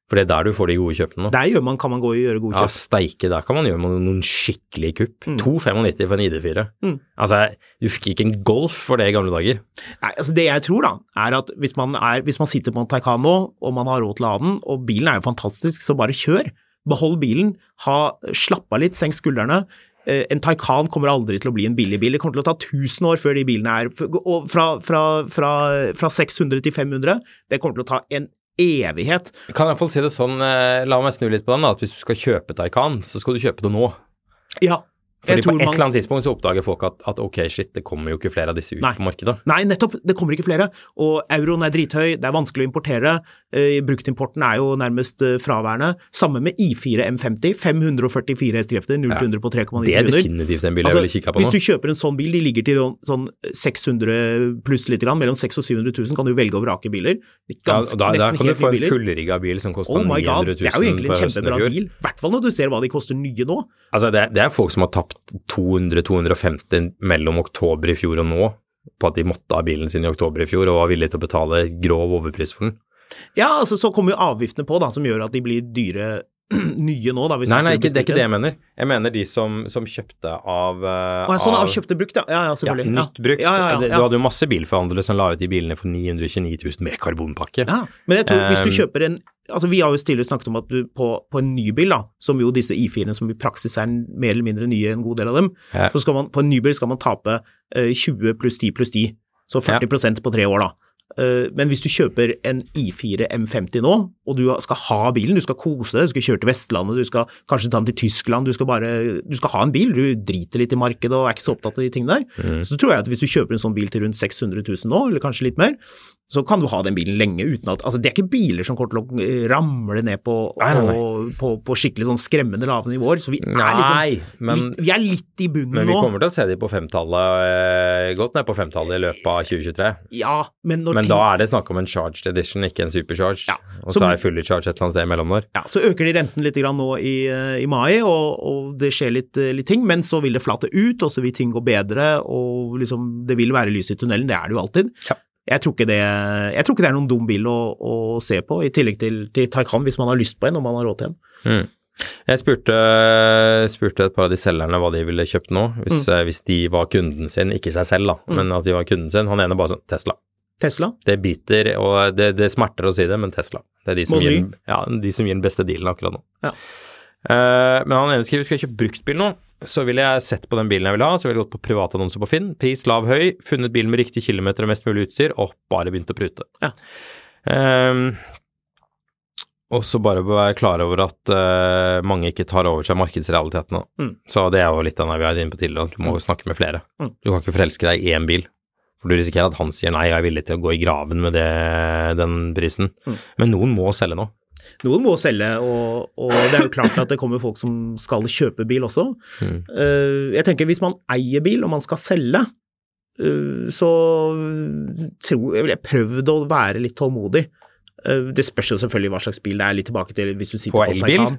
For det er der du får de gode kjøpene nå. Der man, kan man gå og gjøre gode kjøp. Ja, steike, der kan man gjøre noen skikkelige kupp. Mm. 2,95 for en ID4. Mm. Altså, du fikk ikke en Golf for det i gamle dager. Nei, altså Det jeg tror, da, er at hvis man, er, hvis man sitter på en Taycan nå, og man har råd til å ha den, og bilen er jo fantastisk, så bare kjør. Behold bilen, ha, slapp av litt, senk skuldrene. Eh, En Taycan kommer aldri til å bli en billig bil. Det kommer til å ta 1000 år før de bilene er og fra, fra, fra, fra 600 til 500. Det kommer til å ta en evighet. Kan jeg iallfall si det sånn, eh, la meg snu litt på den, da, at hvis du skal kjøpe Taycan, så skal du kjøpe det nå. Ja, Fordi på et man- eller annet tidspunkt så oppdager folk at, at ok, shit, det kommer jo ikke flere av disse ut Nei. på markedet. Nei, nettopp. Det kommer ikke flere. Og euroen er drithøy, det er vanskelig å importere. Uh, Bruktimporten er jo nærmest uh, fraværende. Samme med I4 M50. 544 hestekrefter, 0 til 100 på 3,9 Det er sekunder. definitivt en bil jeg Altså, ville kikka på hvis du kjøper en sånn bil, de ligger til sånn 600 pluss litt, grann, mellom 600 og 700 000, kan du velge og vrake biler. Ja, Ganske, og da, da kan du få en fullrigga bil som koster Oh my 900 god, 000 det er jo egentlig en kjempebra bil. I hvert fall når du ser hva de koster nye nå. Altså, det, det er folk som har tapt 200-250 mellom oktober i fjor og nå på at de måtte ha bilen sin i oktober i fjor og var villige til å betale grov overpris for den. Ja, altså så kommer jo avgiftene på, da, som gjør at de blir dyre nye nå, da. Nei, nei, ikke, det er ikke det jeg mener. Jeg mener de som, som kjøpte av, uh, sånn, av av kjøpte brukt, ja. Ja, ja, ja, nytt brukt. Ja, ja. Du hadde jo masse bilforhandlere som la ut de bilene for 929 000 med karbonpakke. Ja, men jeg tror hvis du Um, kjøper en Altså Vi har jo tidligere snakket om at du på, på en ny bil, da, som jo disse I4-ene som i praksis er mer eller mindre nye, en god del av dem, så skal man på en ny bil skal man tape uh, 20 pluss 10 pluss 10, så 40% på tre år, da. Eh, Men hvis du kjøper en I4 M50 nå, og du skal ha bilen, du skal kose deg, du skal kjøre til Vestlandet, du skal kanskje ta den til Tyskland, du skal bare Du skal ha en bil, du driter litt i markedet og er ikke så opptatt av de tingene der. Så tror jeg at hvis du kjøper en sånn bil til rundt 600 000 nå, eller kanskje litt mer, så kan du ha den bilen lenge uten at Altså, det er ikke biler som kommer til å eh, ramle ned på, Nei, nei, nei. på, på, på skikkelig sånn skremmende lave nivåer, så vi er liksom men, litt, Vi er litt i bunnen men vi nå. kommer til å se de på femtallet, eh, godt ned på femtallet i løpet av 2023. Ja, men når Men da er det snakk om en charged edition, ikke en supercharged. Ja, Og så- er fully charged et eller annet sted imellom der. Ja, så øker de renten litt grann nå i, eh, i mai, og, og det skjer litt, eh, litt ting, men så vil det flate ut, og så vil ting gå bedre, og liksom, det vil være lys i tunnelen, det er det jo alltid. Ja. Jeg tror, det, jeg tror ikke det er noen dum bil å, å se på, i tillegg til, til Taycan, hvis man har lyst på en, og man har råd til en. Mm. Jeg spurte, spurte et par av de selgerne hva de ville kjøpt nå, hvis, Mm. eh, hvis de var kunden sin, ikke seg selv da, men at de var kunden sin. Han ene bare sånn, Tesla. Tesla? Det biter, og det, det smerter å si det, men Tesla. Det er de som, gir, ja, de som gir den beste dealen akkurat nå. Ja. Uh, men han ene skriver, skulle jeg kjøpt bruktbil nå, så ville jeg sett på den bilen jeg vil ha, så ville jeg gått på privatannonse på Finn, pris lav høy, funnet bilen med riktig kilometer og mest mulig utstyr, og bare begynt å prute. Ja. Eh, og så bare være klar over at uh, mange ikke tar over seg markedsrealitetene. Mm. Så det er jo litt av det vi er inne på tidligere, at du må jo snakke med flere. Mm. Du kan ikke forelske deg i én bil. For du risikerer at han sier nei, jeg er villig til å gå i graven med det, den prisen. Mm. Men noen må selge nå. Noen må selge, og, og det er jo klart at det kommer folk som skal kjøpe bil også. Mm. Eh, Jeg tenker hvis man eier bil og man skal selge, eh, så tror jeg ville prøvd å være litt tålmodig. Eh, Det spørs jo selvfølgelig hva slags bil det er, litt tilbake til hvis du sitter På på, elbil?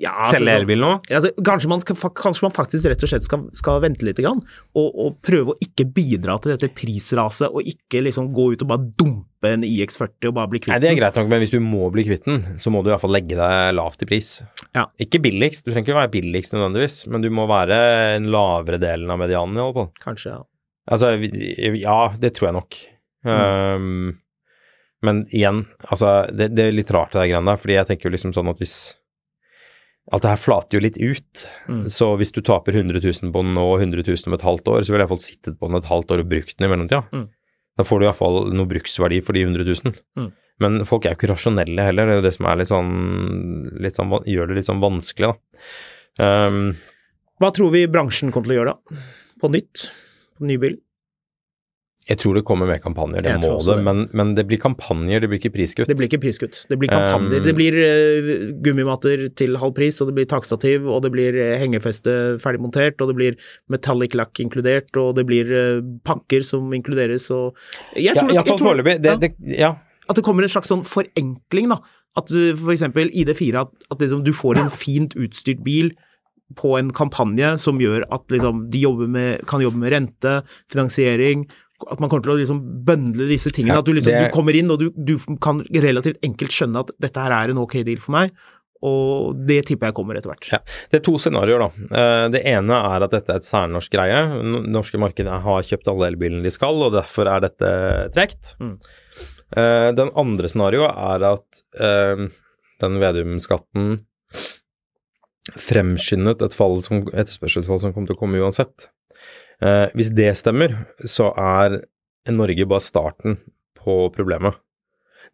Ja, altså, Selge elbil nå? Altså, kanskje, man skal, kanskje man faktisk rett og slett skal, skal vente litt grann, og, og prøve å ikke bidra til dette prisraset, og ikke liksom gå ut og bare dumpe en IX40 og bare bli kvitt den. det er greit nok, men hvis du må bli kvitt den, så må du i hvert fall legge deg lavt i pris. Ja. Ikke billigst, du trenger ikke være billigst nødvendigvis, men du må være en lavere delen av medianen i alle fall. Kanskje, ja. Altså, ja, det tror jeg nok. Mm. Um, men igjen, altså, det, det er litt rart det der greiene der, fordi jeg tenker jo liksom sånn at hvis Alt det her flater jo litt ut. Mm. Så hvis du taper 100 000 på den nå og 100 000 om et halvt år, så vil jeg iallfall sittet på den et halvt år og brukt den i mellomtida. Mm. Da får du iallfall noe bruksverdi for de 100 000. Mm. Men folk er jo ikke rasjonelle heller, det er jo det som er litt sånn, litt sånn gjør det litt sånn vanskelig, da. Um, Hva tror vi bransjen kommer til å gjøre da? På nytt? På nybil? Jeg tror det kommer mer kampanjer, det Jeg må det, men, men det blir kampanjer, det blir ikke priskutt. Det blir ikke priskutt. Det blir kampanjer. Um, det blir uh, gummimatter til halv pris, og det blir takstativ, og det blir eh, hengefeste ferdigmontert, og det blir metallic lack inkludert, og det blir uh, pakker som inkluderes, og Jeg Ja, tror, jeg tror foreløpig. Det, det, ja. at det kommer en slags sånn forenkling, da. At du eksempel ID4, at, at liksom du får en fint utstyrt bil på en kampanje som gjør at liksom de med, kan jobbe med rente, finansiering, at man kommer til å liksom bøndle disse tingene. Ja, at du liksom det- du kommer inn og du, du kan relativt enkelt skjønne at dette her er en ok deal for meg, og det tipper jeg kommer etter hvert. Ja. Det er to scenarioer, da. Eh, Det ene er at dette er et særnorsk greie. Norske markedet har kjøpt alle elbilene de skal, og derfor er dette tregt. Mm. Eh, Den andre scenarioet er at eh, den Vedum-skatten fremskyndet et fall som, etterspørselsfall som kom til å komme uansett. Eh, hvis det stemmer, så er Norge bare starten på problemet.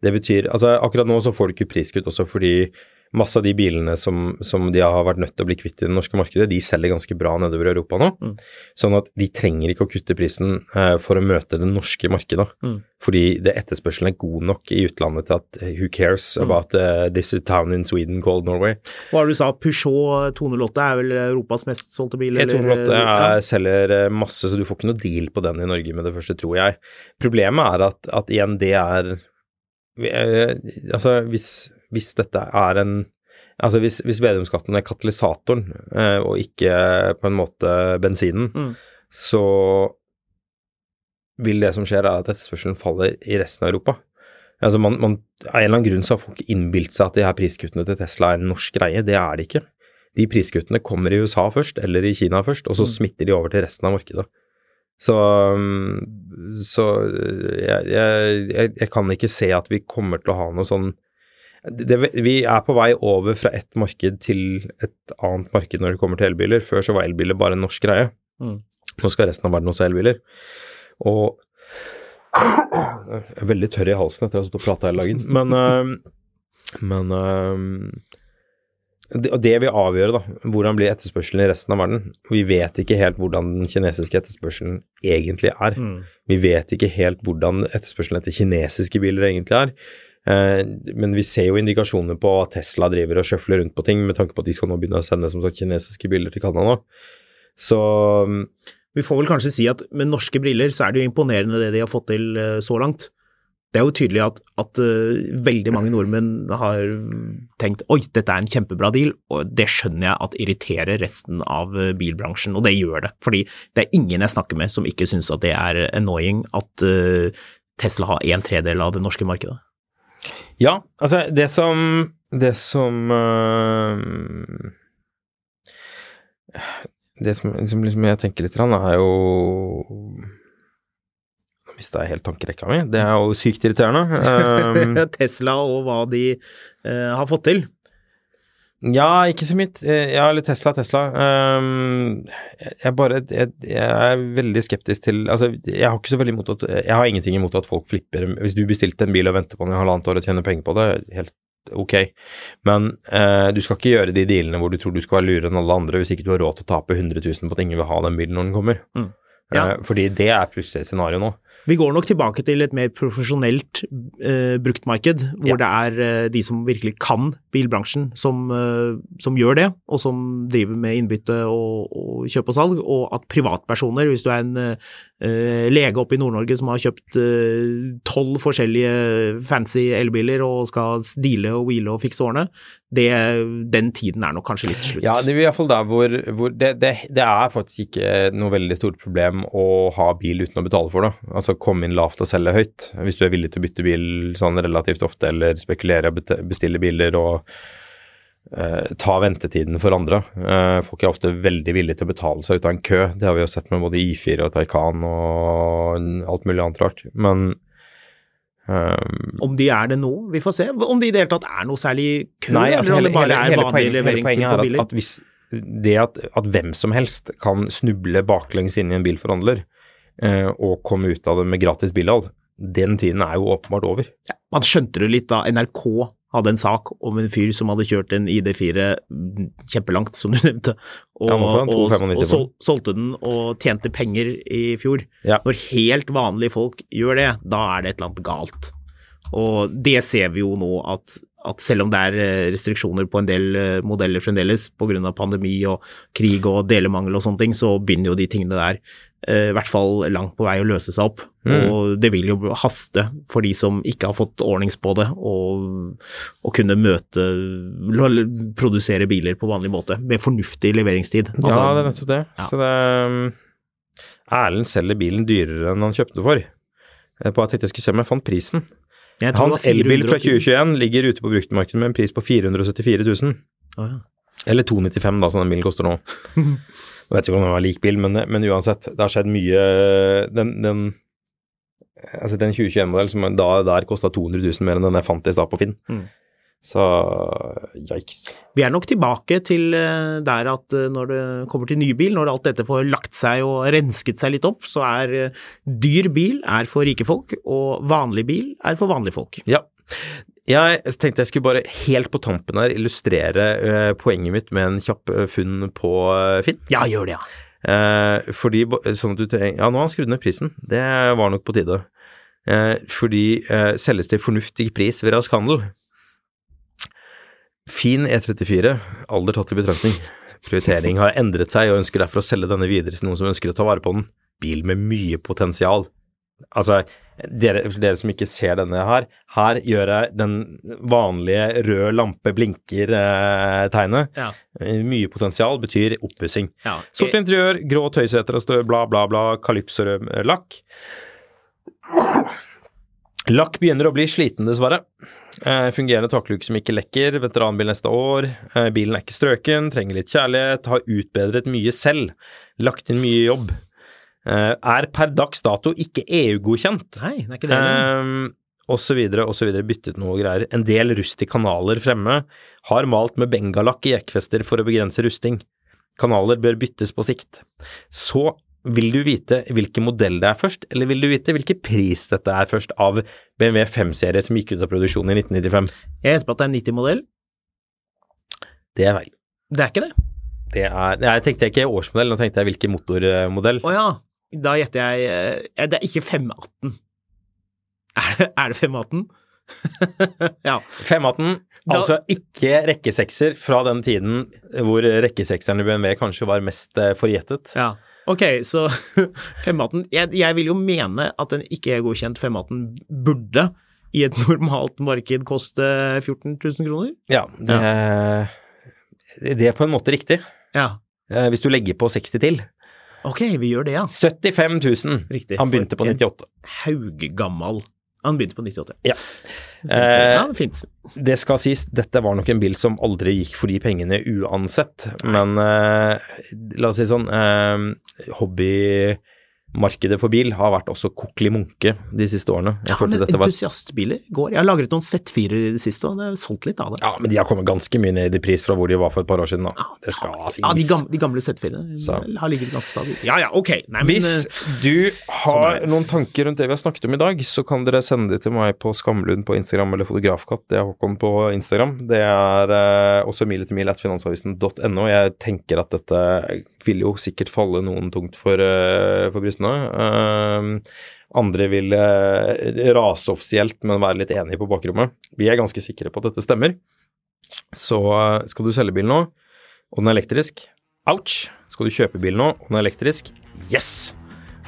Det betyr Altså, akkurat nå så får du ikke priskutt også fordi masse av de bilene som, som de har vært nødt til å bli kvitt i det norske markedet, de selger ganske bra nedover i Europa nå. Mm. Sånn at de trenger ikke å kutte prisen eh, for å møte det norske markedet. Mm. Fordi det etterspørselen er god nok i utlandet til at eh, who cares Mm. about eh, this town in Sweden called Norway. Hva var det du sa, Peugeot 208 er vel Europas mest solgte bil? eller- 108 Ja. er, selger eh, masse, så du får ikke noe deal på den i Norge med det første, tror jeg. Problemet er at, at igjen, det er eh, Altså, hvis, hvis dette er en Altså, hvis, hvis Vedum-skatten er katalysatoren, eh, og ikke på en måte bensinen, Mm. så vil det som skjer, er at etterspørselen faller i resten av Europa. Altså man, man, Av en eller annen grunn så har folk innbilt seg at de her priskuttene til Tesla er en norsk greie. Det er det ikke. De priskuttene kommer i USA først, eller i Kina først, og så Mm. smitter de over til resten av markedet. Så, så jeg, jeg, jeg, jeg kan ikke se at vi kommer til å ha noe sånn det, Vi er på vei over fra ett marked til et annet marked når det kommer til elbiler. Før så var elbiler bare en norsk greie. Mm. Nå skal resten av verden også ha elbiler. Og Jeg er veldig tørr i halsen etter å ha stått og prata hele dagen. Men, øh, men øh, det, og det vil avgjøre da, hvordan blir etterspørselen i resten av verden. Vi vet ikke helt hvordan den kinesiske etterspørselen egentlig er. Mm. Vi vet ikke helt hvordan etterspørselen etter kinesiske biler egentlig er. Eh, men vi ser jo indikasjoner på at Tesla driver og sjøfler rundt på ting, med tanke på at de skal nå begynne å sende som sagt kinesiske biler til Canada. Så Vi får vel kanskje si at med norske briller så er det jo imponerende det de har fått til eh, så langt. Det er jo tydelig at, at eh, veldig mange nordmenn har tenkt oi, dette er en kjempebra deal, og det skjønner jeg at irriterer resten av bilbransjen, og det gjør det. Fordi det er ingen jeg snakker med som ikke syns at det er annoying at Tesla har en tredel av det norske markedet. Ja, altså det som Det som øh, Det som, som liksom jeg tenker litt, rann, er jo Nå mista jeg helt tankerekka mi. Det er jo sykt irriterende. Um, Tesla og hva de eh, har fått til. Ja, ikke så mitt. eh, Ja, eller Tesla, Tesla. Um, jeg, bare jeg, jeg er veldig skeptisk til Altså, jeg har ikke så veldig imot at Jeg har ingenting imot at folk flipper Hvis du bestilte en bil og venter på den i halvannet år og tjener penger på det, helt ok. Men uh, du skal ikke gjøre de dealene hvor du tror du skal være lurere enn alle andre hvis ikke du har råd til å tape 100 000 på at ingen vil ha den bilen når den kommer. Mm. Ja. Uh, fordi det er plutselig scenarioet nå. Vi går nok tilbake til et mer profesjonelt eh, bruktmarked, hvor Ja. det er eh, de som virkelig kan bilbransjen, som, eh, som gjør det, og som driver med innbytte og, og kjøp og salg, og at privatpersoner, hvis du er en eh, lege oppe i Nord-Norge som har kjøpt tolv forskjellige fancy elbiler og skal deale og wheele og fikse årene, det, den tiden er nok kanskje litt slutt. Ja, det er i hvert fall der hvor, hvor det, det, det er faktisk ikke noe veldig stort problem å ha bil uten å betale for det. Altså komme inn lavt og selge høyt. Hvis du er villig til å bytte bil sånn relativt ofte, eller spekulere og bestille biler og eh, ta ventetiden for andre. Eh, folk er ofte veldig villige til å betale seg ut av en kø. Det har vi jo sett med både I4 og Taycan og alt mulig annet rart. Men eh, Om de er det nå, vi får se. Om det i det hele tatt er noe særlig kø, Nei, altså eller om hele, det bare hele, er hele, vanlig poenget, hele leveringstid på er biler. at, at hvis det at, at hvem som helst kan snuble baklengs inn i en bilforhandler uh, og komme ut av det med gratis bilhold, den tiden er jo åpenbart over. Man skjønte det litt da NRK hadde en sak om en fyr som hadde kjørt en ID4 kjempelangt, som du nevnte, og, Ja, og, og sol, solgte den og tjente penger i fjor. Ja. Når helt vanlige folk gjør det, da er det et eller annet galt. Og det ser vi jo nå at, at selv om det er eh, restriksjoner på en del eh, modeller fremdeles pga. pandemi og krig og delemangel og sånne ting, så begynner jo de tingene der i hvert fall langt på vei å løse seg opp. Mm. Og det vil jo haste for de som ikke har fått ordnings på det, og kunne møte Produsere biler på vanlig måte, med fornuftig leveringstid. Altså, ja, det er nettopp det. ja. Så det um, Erlend selger bilen dyrere enn han kjøpte for. Eh, På at jeg skulle se om jeg fant prisen. jeg Hans elbil fra 2021 ligger ute på bruktmarkedet med en pris på 474 000. Oh, ja. Eller 295 da, som den bilen koster nå. Jeg vet ikke om det var lik bil, men, men uansett, det har skjedd mye Den, den, altså den 2021-modell som da, der kosta 200 000 mer enn den jeg fant i stad på Finn. Mm. Så yikes. Vi er nok tilbake til eh, der at eh, når det kommer til ny bil, når alt dette får lagt seg og rensket seg litt opp, så er eh, dyr bil er for rike folk, og vanlig bil er for vanlige folk. Ja. Jeg tenkte jeg skulle bare helt på tampen her illustrere eh, poenget mitt med en kjapp eh, funn på eh, Finn. Ja, gjør det, ja. Eh, fordi sånn at du trenger Ja, nå har han skrudd ned prisen. Det var nok på tide. Eh, fordi eh, selges til fornuftig pris ved rask handel. Fin E34, alder tatt i betraktning. Prioritering har endret seg og ønsker derfor å selge denne videre til noen som ønsker å ta vare på den. Bil med mye potensial. Altså, dere, dere som ikke ser denne her, her gjør jeg den vanlige rød lampe blinker-tegnet. Ja. Eh, mye potensial betyr oppussing. ja. Sort interiør, grå tøyseter og støv, bla, bla, bla, kalypsorød eh, lakk. Lakk begynner å bli sliten, dessverre. Eh, fungerende takluke som ikke lekker, veteranbil neste år. Eh, bilen er ikke strøken, trenger litt kjærlighet, har utbedret mye selv. Lagt inn mye jobb. Eh, er per dags dato ikke EU-godkjent. Nei, det er ikke det. Um, og så videre, og så videre, byttet noe greier. En del rust i kanaler fremme. Har malt med bengalakk i jekkfester for å begrense rusting. Kanaler bør byttes på sikt. Så vil du vite hvilken modell det er først, eller vil du vite hvilken pris dette er først av BMW 5-serie som gikk ut av produksjon i 1995? Jeg gjetter på at det er en 90-modell. Det er feil. Det er ikke det? Det er, nei, jeg tenkte ikke årsmodell, nå tenkte jeg hvilken motormodell. Å ja. Da gjetter jeg eh, Det er ikke 518. Er det, er det 518? ja. 518, Da- altså ikke rekkesekser fra den tiden hvor rekkesekseren i BMW kanskje var mest eh, forgjettet. ja. Ok, så 518 jeg, jeg vil jo mene at en ikke-godkjent 518 burde i et normalt marked koste 14 000 kroner. Ja, det, det er på en måte riktig. Ja. Eh, Hvis du legger på 60 til. Ok, vi gjør det, ja. 75 000. Riktig. Han begynte på For en 98. Hauggammal. Han begynte på 98. Ja. Det finnes. Eh, ja, det fins. Det skal sies, dette var nok en bil som aldri gikk for de pengene uansett, men eh, la oss si sånn eh, Hobbymarkedet for bil har vært også kokkelig munke de siste årene. Jeg Ja, men entusiastbiler går. Jeg har lagret noen Z4 i det siste, og det er solgt litt av det. Ja, men de har kommet ganske mye ned i pris fra hvor de var for et par år siden, da. Det skal sies. Ja, de gamle, de gamle Z4-ene har ligget ganske stabilt. Ja ja, ok. Nei, men Hvis eh, du har noen tanker rundt det vi har snakket om i dag, så kan dere sende de til meg på Skamlund på Instagram eller Fotografkatt. Det er Håkon på Instagram. Det er eh, også mil etter mil at finansavisen.no. Jeg tenker at dette vil jo sikkert falle noen tungt for, eh, for brystene. Eh, andre vil eh, rase offisielt, men være litt enige på bakrommet. Vi er ganske sikre på at dette stemmer. Så eh, skal du selge bil nå, og den er elektrisk, ouch. Skal du kjøpe bil nå, og den er elektrisk, yes!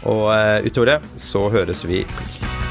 Og eh, utover det så høres vi plutselig.